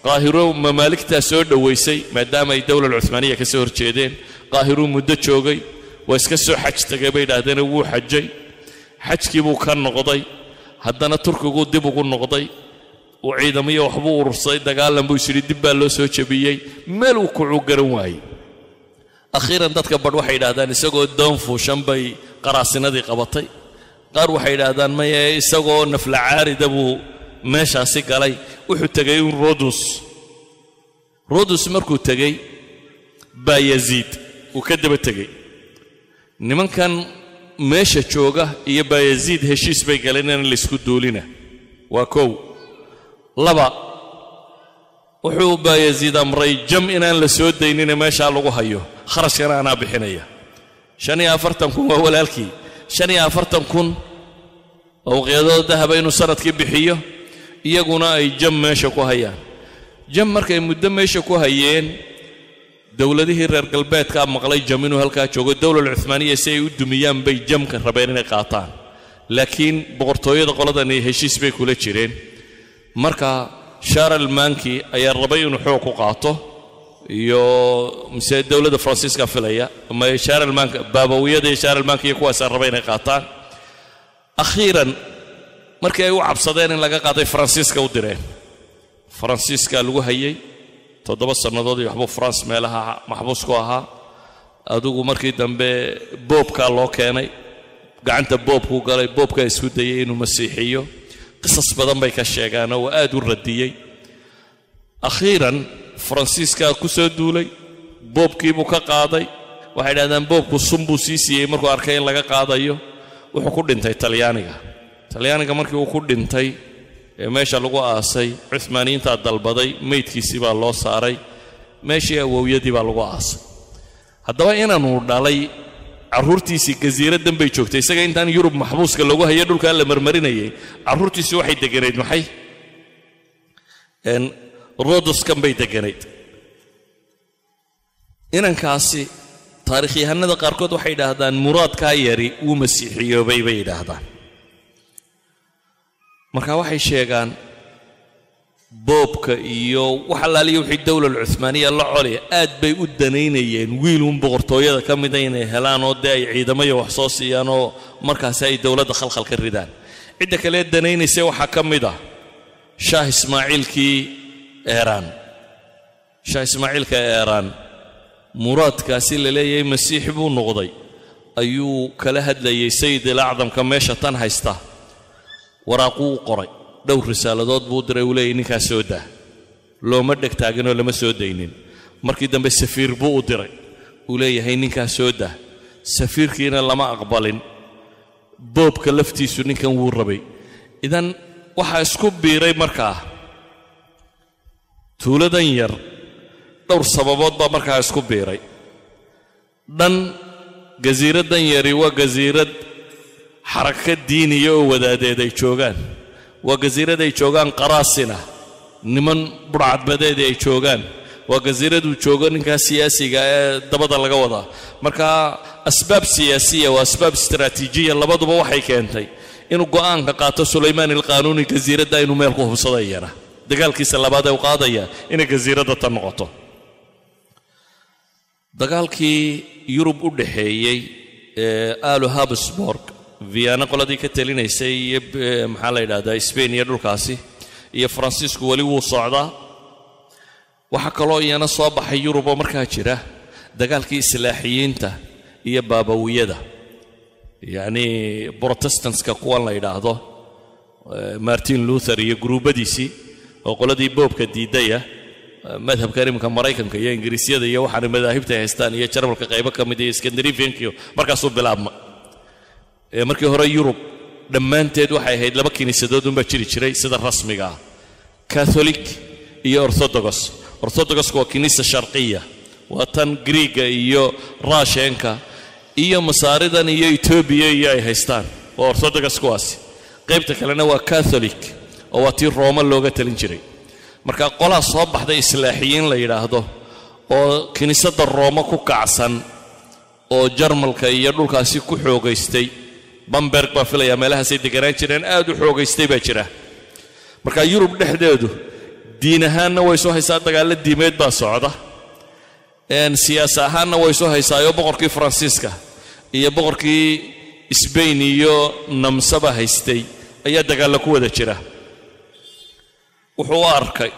Qaahiro mamaaligtaa soo dhowaysay maadaama ay dowlal cuhmaaniya ka soo horjeedeen. Qaahiruu muddo joogay waa iska soo xaj tagay bay idhaahdeen wuu xajay. Xajkii buu ka noqday haddana turkigu dib ugu noqday uu ciidamiyo waxbuu urursaday dagaalan buu isyidhi dib baa loo soo jebiyey meel uu kucuu garan waayey. Akhiiran dadka badh waxay yidhahdaan isagoo doon fuushan bay qaraasinadii qabatay. Qaar waxay yidhaahdaan maye isagoo nafla caarida buu meeshaasi galay wuxuu tegay in rodus. Rodus markuu tegey baa yaziid uu ka daba tegey nimankan meesha jooga iyo baayaziid heshiis bay galeen inaan laysku duulina. Waa kow. Laba. Wuxuu baayaziid amray jam inaan la soo daynina meeshaa lagu hayo. Kharashkana anaa bixinaya. Shan iyo afartan kun waa walaalkii. Shan iyo afartan kun awqyadoo dahaba inuu sannadkii bixiyo iyaguna ay jam meesha ku hayaan. Jam markay muddo meesha ku hayeen dowladihii reer galbeedkaa maqlay jam inuu halkaa joogo dowlal cuhmaaniya si ay u dumiyaan bay jamka rabeen inay qaataan. Laakiin boqortooyada qoladani heshiis bay kula jireen. Marka sharal manki ayaa rabay inuu xoog ku qaato iyo mise dowladda faransiiska filaya ama baabawiyada iyo sharal manka iyo kuwaasaa rabay inay qaataan. Akhiiran markii ay u cabsadeen in laga qaaday faransiiska u direen. Faransiiska lagu hayey toddoba sannadood iyo waxbuu france meelaha maxbuus ku ahaa. Adigu markii dambe boobkaa loo keenay gacanta boobkuu galay boobkaa isku dayay inuu masiixiyo. Qisas badan bay ka sheegaanoo waa aad u radiyey akhiiran faransiiskaa ku soo duulay boobkiibuu ka qaaday. Waxay idhahdaan boobku sun buu sii siiyey markuu arkay in laga qaadayo wuxuu ku dhintay talyaaniga. Talyaaniga markii uu ku dhintay ee meesha lagu aasay cuhmaaniyiintaa dalbaday meydkiisii baa loo saaray meeshii awowyadii baa lagu aasay. Haddaba inanuu dhalay carruurtiisii gasiiraddan bay joogtay isaga intaan yurub maxbuuska lagu hayo dhulkaa la marmarinayay carruurtiisii waxay deganayd maxay? Rodoskan bay deganayd. Inankaasi taarikhyahanada qaarkood waxay yidhaahdaan muraadkaa yari wuu masiixiyoobay bay yidhaahdaan marka waxay sheegaan boobka iyo wax allaaliya wixii dowlal cuhmaaniya la colaya aad bay u danaynayeen. Wiilun boqortooyada ka mida inay helaan oo dee ay ciidamayo wax soo siiyaan oo markaasi ay dowladda khalkhal ka ridaan. Cidda kalee danaynaysa waxaa ka mid ah shaah ismaaciilkii eeraan. Shaah ismaaciilka eeraan muraadkaasi la leeyahay masiixi buu noqday. Ayuu kala hadlayay sayid ilacdamka meesha tan haysta waraaquu u qoray. Dhowr risaaladood buu diray uu leeyay ninkaa soo daa. Looma dheg taaginoo lama soo daynin. Markii dambe safiir buu u diray. Uu leeyahay ninkaa soo daa. Safiirkiina lama aqbalin. Boobka laftiisu ninkan wuu rabay. Idan waxaa isku biiray markaa. Tuuladan yar dhowr sababood baa markaa isku biiray. Dhan gasiiraddan yari waa gasiirad xaraka diiniya oo wadaadeed ay joogaan waa gasiirad ay joogaan qaraasina niman budhcadbadeedii ay joogaan waa gasiiraduu joogo ninkaa siyaasiga ee dabada laga wadaa marka asbaab siyaasiya waa asbaab istaraatiijiya labaduba waxay keentay inuu go'aanka qaato sulaymaan ilqaanuuni gasiiradda inuu meel ku hubsadayana dagaalkiisa labaad ee u qaadaya inay gasiiradda tan noqoto dagaalkii yurub u dhaxeeyey ee alu habsborg viana qoladii ka telinaysay iyo maxaa la yidhahdaa sbain iyo dhulkaasi iyo faransiisku weli wuu socdaa waxaa kaloo iyana soo baxay yuruboo markaa jira dagaalkii islaaxiyiinta iyo baabawiyada. Yacnii brotestantska kuwan la yidhaahdo martin luther iyo guruubbadiisii oo qoladii boobka diidaya madhabkan iminka maraykanka iyo ingiriisyada iyo waxaana madaahibta ay haystaan iyo jarmalka qaybo ka mid iyo skandinafiankiyo markaasuu bilaabma markii hore yurub dhammaanteed waxay ahayd laba kiniisadood unbaa jiri jiray sida rasmiga ah. Catholic iyo orthodogos orthodogosku waa kiniisa sharqiya waa tan griiga iyo raasheenka iyo masaaridan iyo etoobiya iyo ay haystaan waa orthodogos kuwaasi. Qaybta kalena waa catholic oo waa tii rooma looga talin jiray. Marka qolaa soo baxday islaaxiyiin la yidhaahdo oo kiniisadda rooma ku kacsan oo jarmalka iyo dhulkaasi ku xoogaystay bamberg baa filayaa meelahaasay deganaan jireen aad u xoogaystay baa jira. Marka yurub dhexdeedu diin ahaanna way soo haysaa dagaallo diimeed baa socda. Siyaas ahaanna way soo haysaayoo boqorkii faransiiska iyo boqorkii sbain iyo namsaba haystay ayaa dagaalla ku wada jira. Wuxuu arkay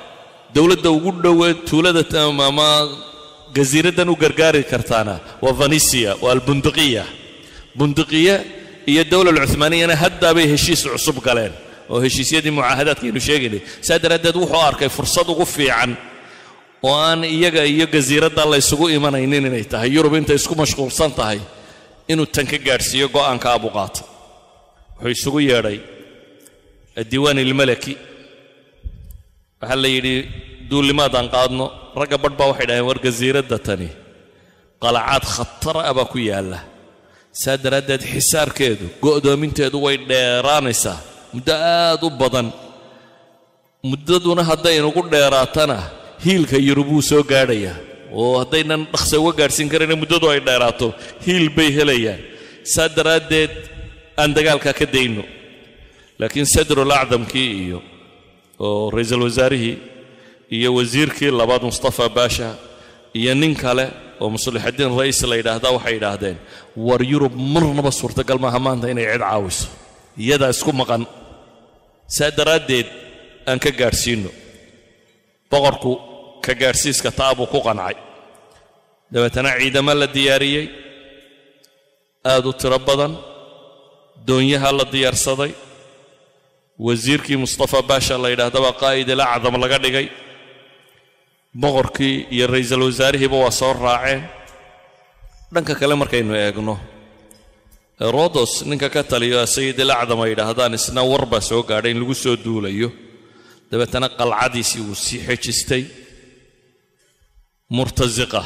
dowladda ugu dhowee tuulada ama gasiiraddan u gargaari kartaana waa vanisia waa albunduqiya. Bunduqiya iyo dowla alcuhmaaniyana haddaabay heshiis cusub galeen oo heshiisyadii mucaahadaadkaynu sheegaynay. Saa daraaddeed wuxuu arkay fursad ugu fiican oo aan iyaga iyo gasiiradda la ysugu imanaynin inay tahay. Yurub intay isku mashquulsan tahay inuu tan ka gaadhsiiyo go'aanka abuqaata wuxuu isugu yeedhay addiiwaan ilmalaki. Waxaa la yidhi duullimaadaan qaadno ragga badh baa waxay dhaheen war gasiiradda tani qalacaad khatara ah baa ku yaalla saa daraaddeed xisaarkeedu go'doominteedu way dheeraanaysaa muddo aad u badan. Muddaduna hadday inugu dheeraatana hiilka yurub wuu soo gaadhayaa oo haddaynan dhaqsa uga gaadhsiin karayna muddadu ay dheeraato hiil bay helayaan. Saa daraaddeed aan dagaalkaa ka dayno. Laakiin sadrul acdamkii iyo oo ra'iisul wasaarihii iyo wasiirkii labaad mustafa baasha iyo nin kale oo muslixaddiin ra'iis la yidhaahdaa waxay yidhaahdeen war yurub marnaba suurtagal maaha maanta inay cid caawiso. Iyadaa isku maqan. Saa daraaddeed aan ka gaadhsiinno boqorku ka gaadhsiiska taa buu ku qancay. Dabeetana ciidamo la diyaariyey. Aad u tiro badan. Doonyaha la diyaarsaday wasiirkii mustafa baasha la yidhaahdaba qaa'id il acdam laga dhigay boqorkii iyo ra'iisul wasaarihiiba waa soo raaceen dhanka kale markaynu eegno herodos ninka ka taliyo sayid il acdam ay yidhaahdaan isna war baa soo gaadhay in lagu soo duulayo. Dabeetana qalcadiisii wuu sii xejistay murtasiqa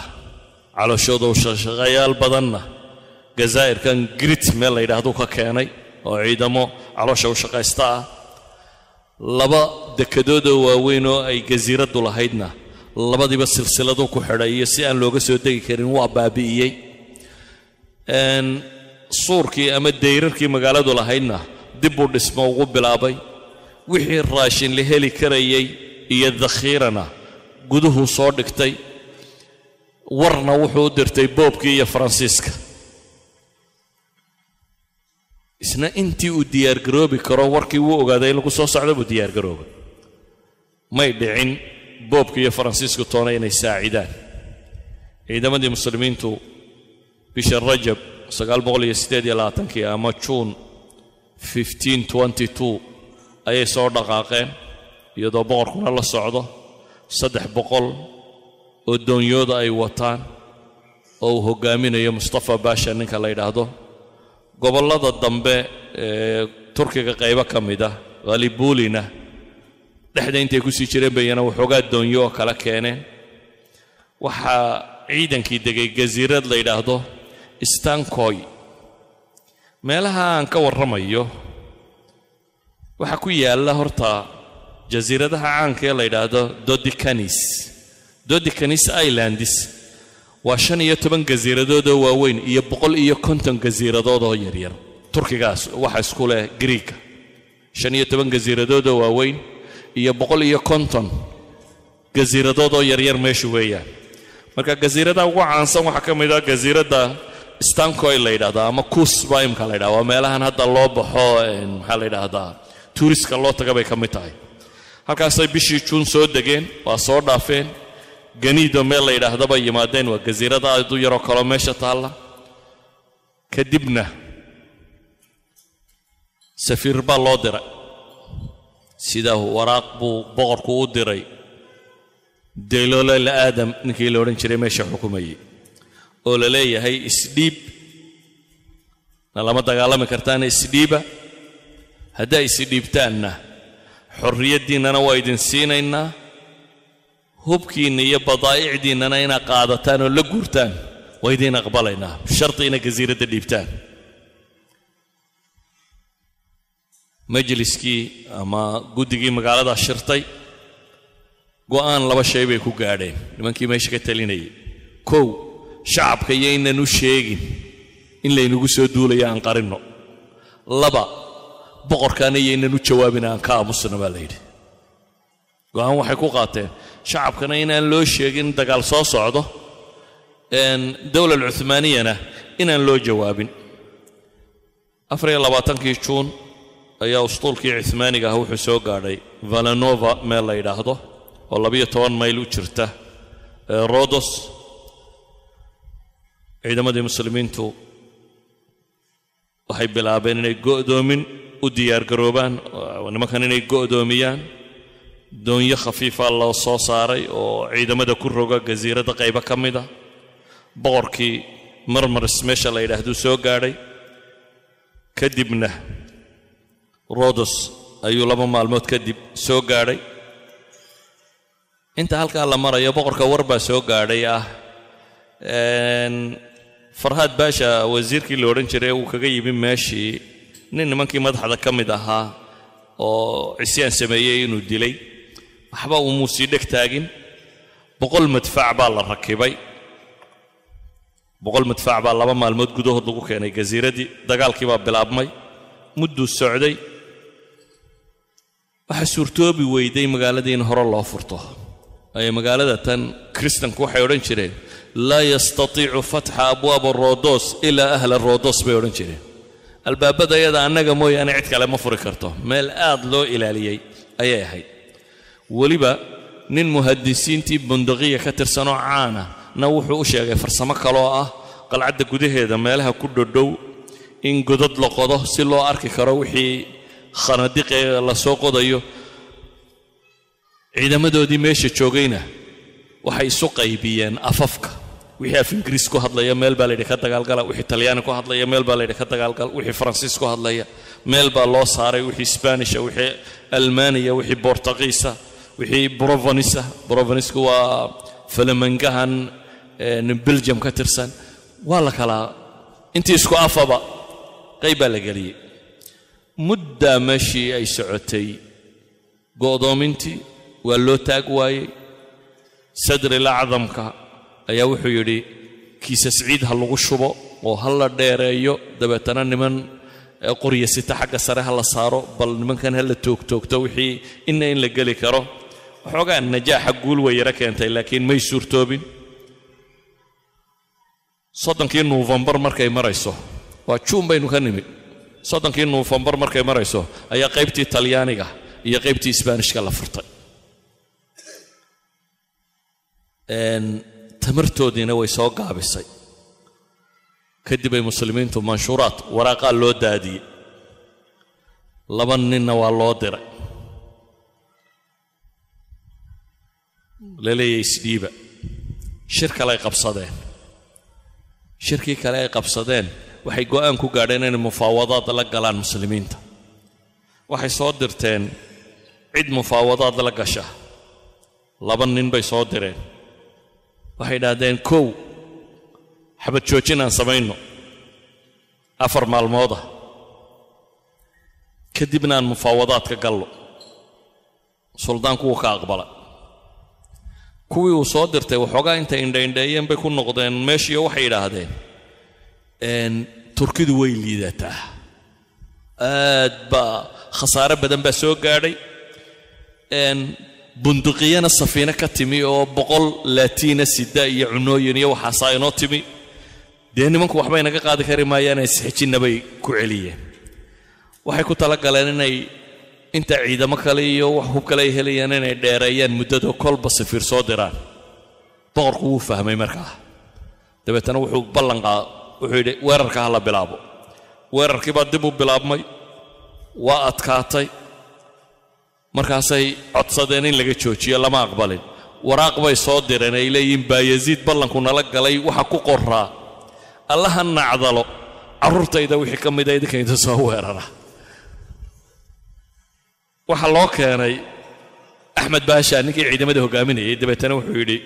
calooshooda shaqshaqayaal badanna gazaa'irkan grit meel la yidhahduu ka keenay oo ciidamo caloosha u shaqaysta ah. Laba dekedoodoo waaweyn oo ay gasiiraddu lahaydna labadiiba silsiladu ku xidhay iyo si aan looga soo degi karin waa baabi'iyey. Suurkii ama dayrarkii magaaladu lahaydna dib buu dhismo ugu bilaabay. Wixii raashin la heli karayay iyo dakhiirana guduhuu soo dhigtay. Warna wuxuu u dirtay boobkii iyo faransiiska. Isna intii uu diyaargaroobi karo warkii wuu ogaaday in lagu soo socdo buu diyaargaroobay may dhicin boobka iyo faransiisku toona inay saacidaan. Ciidamadii muslimiintu bisha rajab sagaal boqol iyo siddeed iyo labaatankii ama juun ayay soo dhaqaaqeen iyadoo boqorkuna la socdo. Saddex boqol oo doonyooda ay wataan oo uu hoggaaminayo mustafa baasha ninka la yidhaahdo. Gobollada dambe ee turkiga qaybo ka mid ah khalibuulina dhexda intay ku sii jireen bayana waxoogaa doonyo oo kala keeneen. Waxaa ciidankii degay gasiirad la yidhaahdo stankoy meelaha aan ka warramayo waxaa ku yaalla horta jasiiradaha caanka ee la yidhaahdo dodicanis dodicanis islandis. Waa shan iyo toban gasiiradoodoo waaweyn iyo boqol iyo konton gasiiradoodoo yaryar. Turkigaas waxa isku leh griiga shan iyo toban gasiiradoodoo waaweyn iyo boqol iyo konton gasiiradoodoo yaryar meeshu weeyaan. Marka gasiiradaha ugu caansan waxaa ka mid ah gasiiradda stankoy la yidhahdaa ama kuus baa imka la yidhahda waa meelahan hadda loo baxo maxaa la yidhaahdaa tuuriska loo taga bay ka mid tahay. Halkaasay bishii juun soo degeen waa soo dhaafeen ganiido meel la yidhaahda bay yimaadeen waa gasiirada aad u yaroo kaloo meesha taalla. Kadibna safiir baa loo diray sida waraaq buu boqorku u diray. Deylolel aadam ninkii la odhan jiray meesha xukumayey oo la leeyahay isdhiib. Na lama dagaalami kartaana isdhiiba. Haddaa isdhiibtaanna xorriyaddiinnana waa idin siinaynaa. Hubkiinna iyo badaa'icdiinnana inaad qaadataan oo la guurtaan waa idiin aqbalaynaa. Sharti inay gasiiradda dhiibtaan majliskii ama guddigii magaalada shirtay. Go'aan laba shay bay ku gaadheen. Nimankii meesha ka talinayay. Kow shacabka iyo inaan u sheegin in laynagu soo duulaya aan qarinno. Laba boqorkaana iyo inaan u jawaabin aan ka aamusno baa la yidhi go'aan waxay ku qaateen shacabkana inaan loo sheegin dagaal soo socdo dowla alcuhmaaniyana inaan loo jawaabin. Afar iyo labaatankii juun ayaa usطuulkii cuhmaaniga ah wuxuu soo gaadhay valanova meel la yidhaahdo oo labiyo toban mayl u jirta rodos ciidamadii muslimiintu waxay bilaabeen inay go'doomin u diyaargaroobaan nimankan inay go'doomiyaan. Doonyo khafiifa loo soo saaray oo ciidamada ku roga gasiiradda qaybo ka mida boqorkii marmaris meesha la yidhaahduu soo gaadhay. Kadibna rodos ayuu laba maalmood kadib soo gaadhay. Inta halkaa la marayo boqorka war baa soo gaadhay ah farhaad baasha wasiirkii la odhan jiray uu kaga yimi meeshii. Nin nimankii madaxda ka mid ahaa oo cisyaan sameeyey inuu dilay. Waxba umuu sii dheg taagin. Boqol madfac baa la rakibay. Boqol madfac baa laba maalmood gudahood lagu keenay. Gasiiraddii dagaalkii baa bilaabmay. Mudduu socday waxaa suurtoobi weyday magaaladii in hore loo furto. Ay magaalada tan kristanku waxay odhan jireen laa yastatiicu fatxa abwaaba rodos ilaa ahla rodos bay odhan jireen. Albaabada yada annaga mooyaane cid kale ma furi karto. Meel aad loo ilaaliyey ayay ahayd. Weliba nin muhadisiintii bundaqiya ka tirsanoo caana na wuxuu u sheegay farsamo kaloo ah qalcadda gudaheeda meelaha ku dhodhow in godad la qodo si loo arki karo wixii khanadiqee la soo qodayo. Ciidamadoodii meesha joogayna waxay isu qaybiyeen afafka. Wixii af ingiriis ku hadlaya meel baa layidhi ka dagaalgala. Wixii talyaani ku hadlaya meel baa layidhi ka dagaalgala wixii faransiis ku hadlaya meel baa loo saaray. Wixii sbanisha wixii almaniya wixii bortugiisa wixii brovanisa brovanisku waa falamangahan belgium ka tirsan. Waa la kalaa intii isku afaba qayb baa la geliyey muddaa meeshii ay socotay. Go'doomintii waa loo taag waayey. Sadril acdamka ayaa wuxuu yidhi kiisas ciid ha lagu shubo oo ha la dheereeyo dabeetana niman qorya sita xagga sare ha la saaro bal nimankan ha la toogtoogto wixii inna in la geli karo. Waxoogaa najaaxa guul way yaro keentay laakiin may suurtoobin. Soddonkii nuufembar markay marayso waa juun baynu ka nimid soddonkii nuufembar markay marayso ayaa qaybtii talyaaniga iyo qaybtii isbaanishka la furtay. Tamartoodiina way soo gaabisay. Kadib ay muslimiintu manshuuraad waraaqaa loo daadiyey. Laba ninna waa loo diray. La leeyahay isdhiiba shir kale ay qabsadeen. Shirkii kale ay qabsadeen waxay go'aan ku gaadheen inay mufaawadaad la galaan muslimiinta. Waxay soo dirteen cid mufaawadaad la gasha laba nin bay soo direen. Waxay idhaahdeen kow xabad joojin aan samayno afar maalmooda kadibna aan mufaawadaadka gallo. Suldaanku wuu ka aqbala kuwii uu soo dirtay waxoogaa intay indhaindheeyeen bay ku noqdeen meeshiiyo waxay idhaahdeen turkidu way liidataa aad baa khasaare badan baa soo gaadhay bunduqiyana safiine ka timi oo boqol laatiina sida iyo cunooyin iyo waxaasaa inoo timi. Dee nimanku waxba inaga qaadi kari maayaane isxijinna bay ku celiyeen. Waxay ku tala galeen inay inta ciidamo kale iyo wax hub kale ay helayaan inay dheereeyaan muddado kolba safiir soo diraan. Boqorku wuu fahmay markaa. Dabeetana wuxuu ballanqaa wuxuu yidhi weerarka ha la bilaabo. Weerarkii baa dib u bilaabmay waa adkaatay. Markaasay codsadeen in laga joojiyo lama aqbalin. Waraaq bay soo direen ay leeyihiin baayaziid ballanku nala galay waxa ku qoraa allaha nacdalo carruurtayda wixii ka mida idinka inta soo weerara. Waxaa loo keenay axmed baasha ninkii ciidamada hogaaminayay dabeetana wuxuu yidhi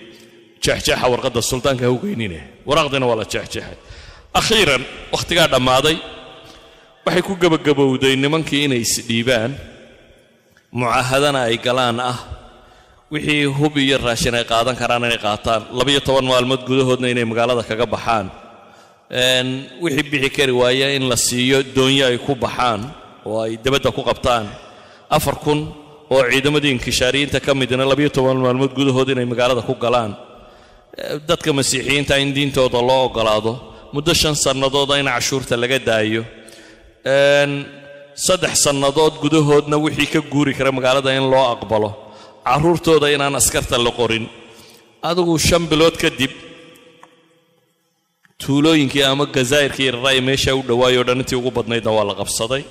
jeexjeexa warqadda suldaanka ha u geynine. Waraaqdiina waa la jeexjeexay akhiiran wakhtigaa dhammaaday. Waxay ku gebagabowday nimankii inay isdhiibaan mucaahadana ay galaan ah. Wixii hub iyo raashin ay qaadan karaan inay qaataan. Labayo toban maalmood gudahoodna inay magaalada kaga baxaan. Wixii bixi kari waaya in la siiyo doonyo ay ku baxaan oo ay debadda ku qabtaan. Afar kun oo ciidamadii inkishaariyiinta ka midna labayo toban maalmood gudahood inay magaalada ku galaan. Dadka masiixiyiinta in diintooda loo ogolaado muddo shan sannadooda in cashuurta laga daayo. Saddex sannadood gudahoodna wixii ka guuri kara magaalada in loo aqbalo. Carruurtooda inaan askarta la qorin. Adigu shan bilood kadib tuulooyinkii ama gazaa'irkii iraraay meesha u dhowaayoo dhan intii ugu badnaydna waa la qabsaday.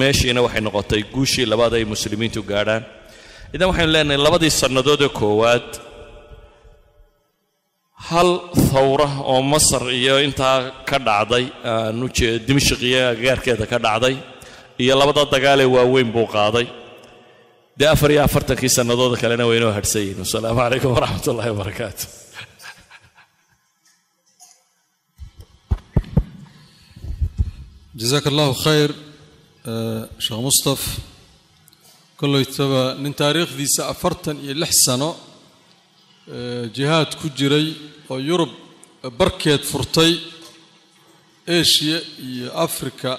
Meeshiina waxay noqotay guushii labaad ay muslimiintu gaadhaan. Idan waxaynu leenahay labadii sannadoodee koowaad hal thawra oo masar iyo intaa ka dhacday dimashq iyo agagaarkeeda ka dhacday iyo labada dagaalee waaweyn buu qaaday. Dee afar iyo afartankii sannadooda kalena waa inoo hadhsan yihiin wasalaamu calaykum waraxmat ullahi wabarakaatu jazaaka allahu khayr sheekh mustaf kollaytaba nin taariikhdiisa afartan iyo lix sano jihaad ku jiray oo yurub barkeed furtay eshiya iyo afrika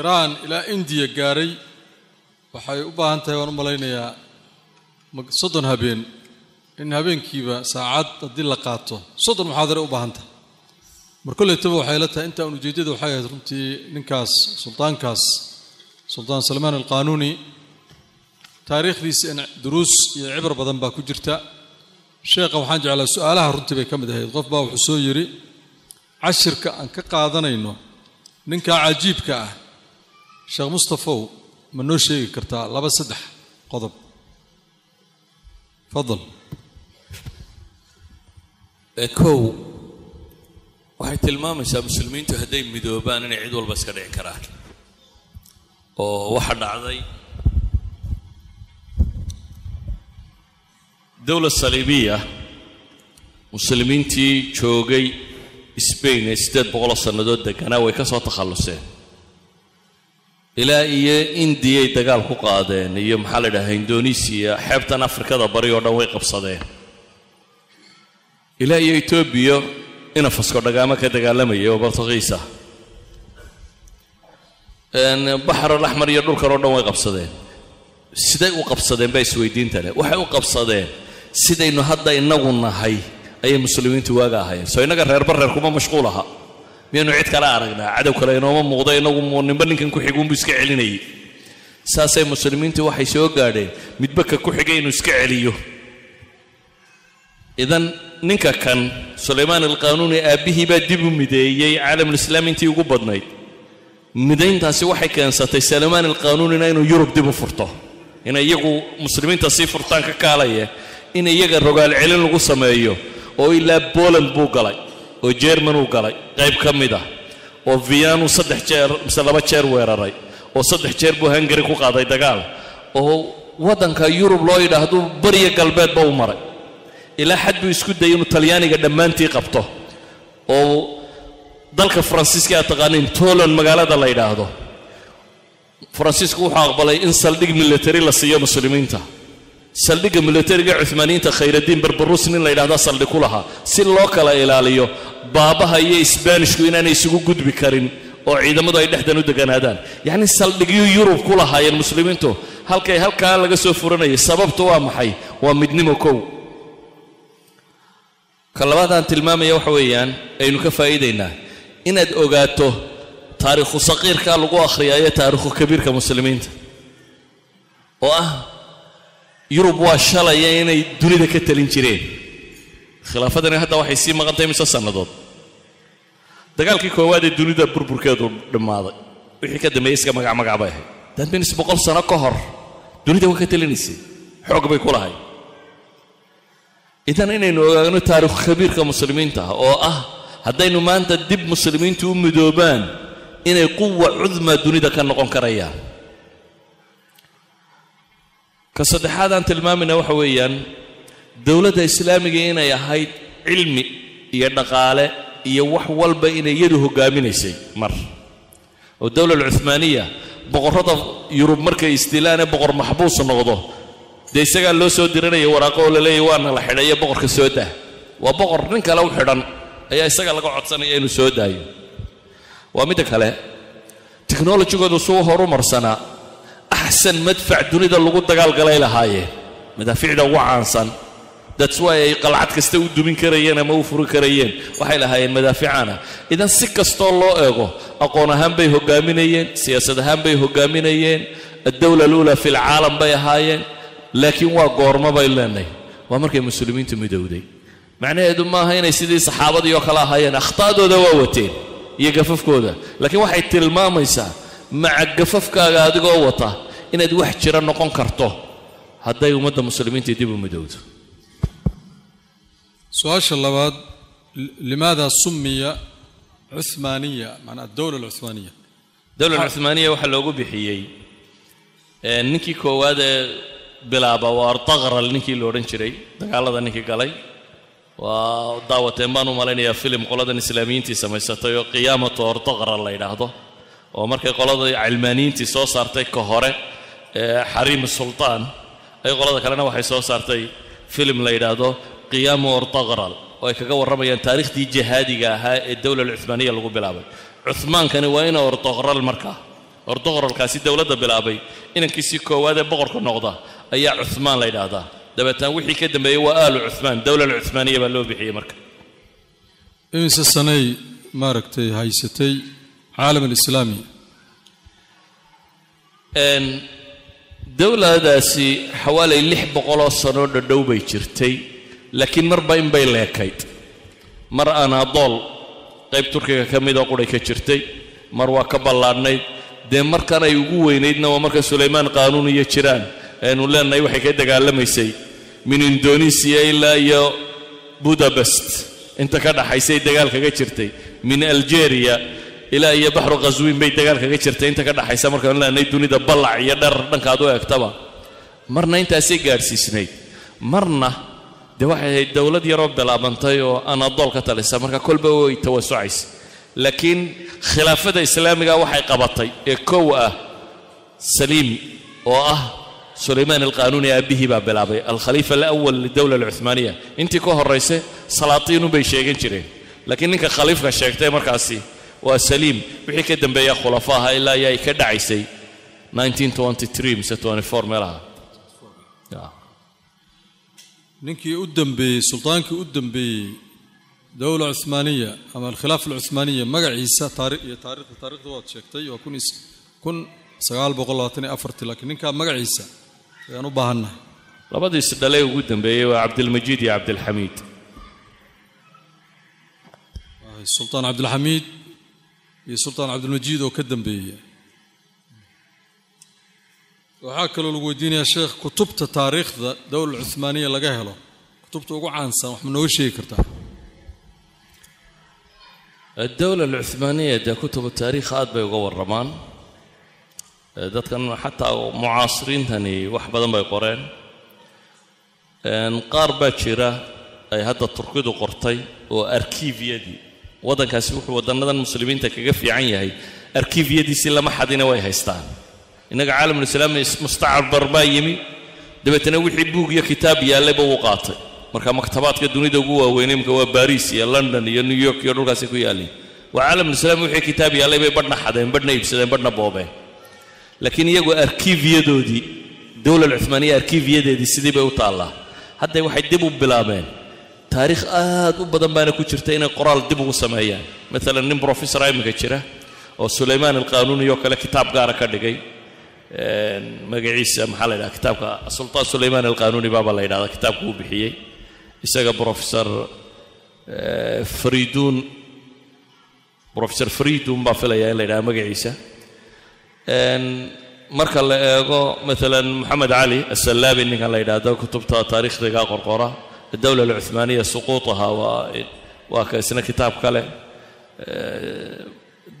iraan ilaa indiya gaaray waxay u baahan tahay waan u malaynayaa soddon habeen in habeenkiiba saacad haddii la qaato soddon muxaadare u baahan tahay. Mar kollaytaba waxay la tahay intaan ujeeddada waxay ahayd runtii ninkaas suldaankaas suldaan salmaan alqaanuuni taariikhdiisa in duruus iyo cibar badan baa ku jirta sheekha waxaan jeclaa su'aalaha runtii bay ka mid ahayd. Qof baa wuxuu soo yidhi cashirka aan ka qaadanayno ninkaa cajiibka ah sheekh mustafow ma noo sheegi kartaa laba saddex qodob. Fadal kow waxay tilmaamaysaa muslimiintu hadday midoobaan inay cid walba iska dhici karaan. Oo waxa dhacday dowlad saliibiya muslimiintii joogay sbain ee siddeed boqoloo sannadood deganaa way ka soo takhalluseen. Ilaa iyo indiyay dagaal ku qaadeen iyo maxaa la idhaha indonesiya xeebtan afrikada bari oo dhan way qabsadeen. Ilaa iyo etoobiya ina fasko dhagaamo ka dagaalamaya oo bartakiisa baxar alaxmar iyo dhulkan oo dhan way qabsadeen. Siday u qabsadeen baa isweydiinta leh waxay u qabsadeen sidaynu hadda inagu nahay ayay muslimiintu waaga ahaayeen. Soo innaga reerba reer kuma mashquul aha. Miyaynu cid kale aragnaa cadow kale inooma muuqdo inagu ninba ninkan ku xiguunbu iska celinayay. Saasay muslimiintu waxay soo gaadheen midba ka ku xigay inuu iska celiyo. Idan ninka kan sulaymaan alqaanuuni aabbihii baa dib u mideeyey caalamulislaam intii ugu badnayd. Midayntaasi waxay keensatay sulaymaan alqaanuunina inuu yurub dib u furto inay iyagu muslimiinta sii furtaan ka kaalaya in iyaga rogaal celin lagu sameeyo oo ilaa boland buu galay oo jermanuu galay qayb ka mid ah oo vianu saddex jeer mise laba jeer weeraray oo saddex jeer buu hungari ku qaaday dagaal oo waddanka yurub loo yidhaahdu bariya galbeedba u maray. Ilaa xad buu isku dayay inuu talyaaniga dhammaantii qabto oo dalka faransiiska aad taqaaniin toland magaalada la yidhaahdo. Faransiisku wuxuu aqbalay in saldhig military la siiyo muslimiinta saldhigga militariga cumaaniyiinta khayraddiin barbaruus nin la yidhahda saldhig ku lahaa. Si loo kala ilaaliyo baabaha iyo isbaanishku inaanay isugu gudbi karin oo ciidamadu ay dhexdan u deganaadaan. Yacni saldhigyo yurub ku lahaayeen muslimiintu. Halkay halkaa laga soo furanayay sababtu waa maxay? Waa midnimo kow. Ka labaadaan tilmaamaya waxa weeyaan aynu ka faa'iidaynaa. Inaad ogaato taariikhu saqiirkaa lagu akhriyaayo taariikhu kabiirka muslimiinta. Oo ah yurub waa shalaya inay dunida ka talin jireen. Khilaafadani hadda waxay sii maqantay mise sannadood? Dagaalkii koowaad ee dunida burburkeedu dhammaaday. Wixii ka dambeeyey iska magac magac bay ahayd. Danbinis boqol sano ka hor dunida way ka talinaysay. Xoog bay ku lahay idan inaynu ogaano taariikhu kabiirka muslimiinta oo ah haddaynu maanta dib muslimiintu u midoobaan inay quwa cudma dunida ka noqon karayaan ka saddexaad aan tilmaamayna waxa weeyaan dowladda islaamiga inay ahayd cilmi iyo dhaqaale iyo wax walba inay iyadu hoggaaminaysay mar. Oo dowla alcuhmaaniya boqorrada yurub markay istilaane boqor maxbuus noqdo dee isagaa loo soo diranaya waraaqo oo la leeyahy waana la xidhayo boqorka soo dah. Waa boqor nin kale u xidhan ayaa isaga laga codsanaya inuu soo daayo. Waa midda kale teknolojigoodu suu horumarsanaa axsan madfac dunida lagu dagaalgalay lahaayeen madaaficda ugu caansan. That's why ay qalcad kasta u dumin karayeen ama u furi karayeen. Waxay lahaayeen madaaficaana idan si kastoo loo eego aqoon ahaan bay hogaaminayeen siyaasad ahaan bay hogaaminayeen addowla aluula fi lcaalam bay ahaayeen laakiin waa goormo bay leenahay waa markay muslimiintu midowday. Macnaheedu maaha inay sidii saxaabadii oo kale ahaayeen akhta'dooda waa wateen iyo gafafkooda. Laakiin waxay tilmaamaysaa maca gafafkaaga adigoo wata inaad wax jira noqon karto. Hadday ummadda muslimiinta dib u midowdo. Su'aasha labaad limaada sumiya cuhmaaniya macnaa adowla alcuhmaaniya dowla cuhmaaniya waxaa loogu bixiyey ninkii koowaad ee bilaaba waa ortaqral ninkii la odhan jiray dagaalada ninkii galay. Waa daawateen baan u malaynayaa filim qoladan islaamiyiintii samaysatay oo qiyaamatu ortaqral la yidhaahdo. Oo markay qolada cilmaaniyiintii soo saartay ka hore xariim sultaan. Ay qolada kalena waxay soo saartay filim la yidhaahdo qiyaamu ortaqral oo ay kaga warramayaan taariikhdii jihaadiga ahaa ee dowla alcuhmaaniya lagu bilaabay. Cuhmaankani waa ina ortaqral markaa ortaqralkaasi dowladda bilaabay. Inankiisii koowaad ee boqorka noqda ayaa cuhmaan la yidhaahdaa. Dabeetana wixii ka dambeeyey waa aalu cuhmaan dowla alcuhmaaniya baa loo bixiyey marka. Imise sanay maaragtay haysatay caalam alislaami dowladaasi xawaalay lix boqoloo sanoo dhadhow bay jirtay laakiin marba inbay leekayd. Mar anaadool qayb turkiga ka midoo quray ka jirtay mar waa ka ballaadhnayd. Dee markan ay ugu weynaydna waa marka sulaymaan qaanuun iyo jiraan aynu leenahay waxay ka dagaalamaysay min indonesiya ilaa iyo budabest inta ka dhaxaysay dagaal kaga jirtay min algeria ilaa iyo baxru khaswiin bay dagaal kaga jirtay. Inta ka dhaxaysa markaanu leenahay dunida ballac iyo dher dhankaad u eegtaba. Marna intaasay gaadhsiisnayd marna dee waxay ahayd dowlad yaroo bilaabantay oo anadool ka talisa. Marka kolba way tawasucaysa laakiin khilaafada islaamiga waxay qabatay ee kow ah saliim oo ah sulaymaan alqaanuuni aabbihii baa bilaabay. Alkhaliifa alawal lidowla alcuhmaaniya intii ka horrayse salaatiinu bay sheegan jireen. Laakiin ninka khaliifka sheegtay markaasi waa saliim wixii ka dambeeya khulafa aha ilaa iyo ay ka dhacaysay. 1923 mise 24 meelaha ninkii u dambeeyey sultaankii u dambeeyey dowla cuhmaaniya ama alkhilaafa alcuhmaaniya magaciisa taari iyo taarikhda taarikhda waad sheegtay waa kun sagaal boqol labaatan iyo afartii laakiin ninkaa magaciisa ayaan u baahannahay labadiis dhalee ugu dambeeyey waa cabdilmajiid iyo cabdilxamiid. Sultaan cabdilxamiid iyo sultaan cabdilmajiid oo ka dambeeya waxaa kaloo lagu weydiinayaa sheekh kutubta taariikhda dowla cuhmaaniya laga helo. Kutubta ugu caansan wax ma nooga sheegi kartaa. Dowla cuhmaaniya dee kutuba taariikh aad bay uga warramaan. Dadkan xataa mucaasiriintani wax badan bay qoreen. Qaar baa jira ay hadda turkidu qortay oo arkiifyadii waddankaasi wuxuu waddannadan muslimiinta kaga fiican yahay. Arkiifyadiisii lama xadina way haystaan. Innaga caalamulislaami mustacbar baa yimi. Dabeetana wixii buug iyo kitaab yaallayba wuu qaatay. Marka maktabaadka dunida ugu waaweynay imka waa baris iyo london iyo new york iyo dhulkaasi ku yaalliin waa caalamulislaami wixii kitaab yaallay bay badhna xadeen badhna iibsadeen badhna boobeen. Laakiin iyagu arkiifyadoodii dowla alcuhmaaniya arkiifyadeedii sidii bay u taallaa. Hadday waxay dib u bilaabeen taariikh aad u badan baana ku jirta inay qoraal dib ugu sameeyaan. Maalan nin professora iminka jira oo sulaymaan alqaanuuni oo kale kitaab gaara ka dhigay. Magaciisa maxaa la yidhaha kitaabka sultaan sulaymaan alqaanuuni baaba la yidhahda kitaabka uu bixiyey. Isaga professor eh, fariduun professor fariduun baa filaya in la yidhaha magaciisa. Marka la eego maalan moxamed cali asallaabi ninkan la yidhaahdo kutubta taariikhdiga qorqora adowla alcuhmaaniya suquutaha waa ka isna kitaab kale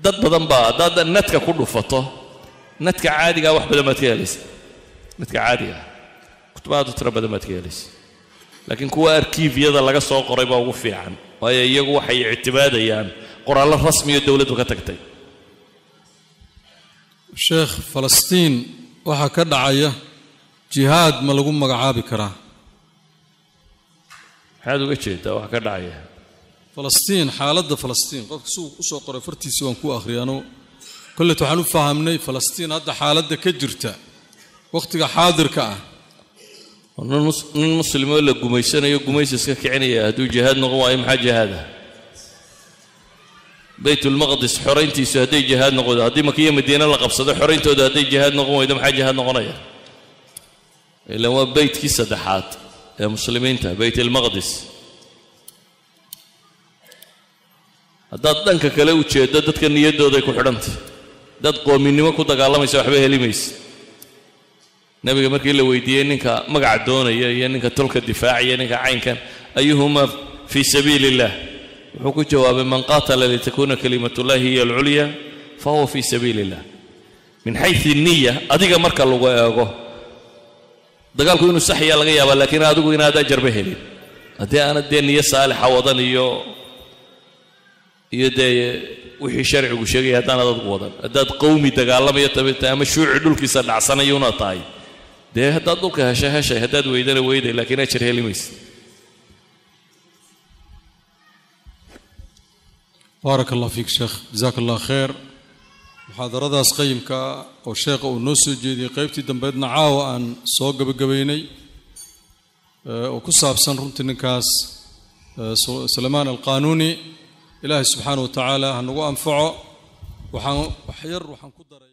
dad badan baa haddaad netka ku dhufato netka caadigaa wax badan baad ka helaysa netka caadiga ah kutub aad u tiro badan baad ka helaysa laakiin kuwa arkiifyada laga soo qoray baa ugu fiican waayo iyagu waxay ictimaadayaan qoraallo rasmiyo dowladdu ka tagtay sheekh falastiin waxaa ka dhacaya jihaad ma lagu magacaabi karaa maxaad uga jeedaa wax ka dhacaya falastiin xaaladda falastiin qofka si uu u soo qoray fartiisi waan ku akhriyaano kollet waxaan u fahamnay falastiin hadda xaaladda ka jirta wakhtiga xaadirka ah nin mus- nin muslimoo la gumaysanayo gumaysi iska kicinaya hadduu jihaad noqon waayo maxaa jihaada baytulmaqdis xorayntiisu hadday jihaad noqodo haddii makiya madiine la qabsado xorayntooda hadday jihaad noqon waydo maxaa jihaad noqonaya ilan waa beytkii saddexaad ee muslimiinta beyt ilmaqdis haddaad dhanka kale u jeeddo dadka niyaddooday ku xidhantay dad qoominimo ku dagaalamaysa waxba heli maysa nebiga markii la weydiiyey ninka magaca doonaya iyo ninka tolka difaacaya ninka caynkan ayuhuma fii sabiili illah wuxuu ku jawaabay man qaatala litakuuna kalimatullahi hiya alculya fahuwa fii sabiili illah min xayu niya adiga marka lagu eego dagaalku inuu saxyaa laga yaabaa laakiin adigu inaad ajarba helin haddii aanad dee niyo saalixa wadan iyo iyo dee wixii sharcigu sheegaya haddaanad adigu wadan. Haddaad qowmi dagaalamayo tabita ama shuuci dhulkiisa dhacsanayuna tahay. Dee haddaad dhulka heshay heshay haddaad weydana weyday laakiin ajar heli maysa baaraka allah fiik sheekh jasaaka allah khayr muxaadaradaas qayimka oo sheekha uu noo soo jeediyey qaybtii dambeedna caawa aan soo gabagabaynay ee, oo ku saabsan runtii ninkaas ee, Su- suleymaan alqaanuuni ilaahay subxaana wa tacaala ha nagu anfaco. Waxaan wax yar waxaan ku daraya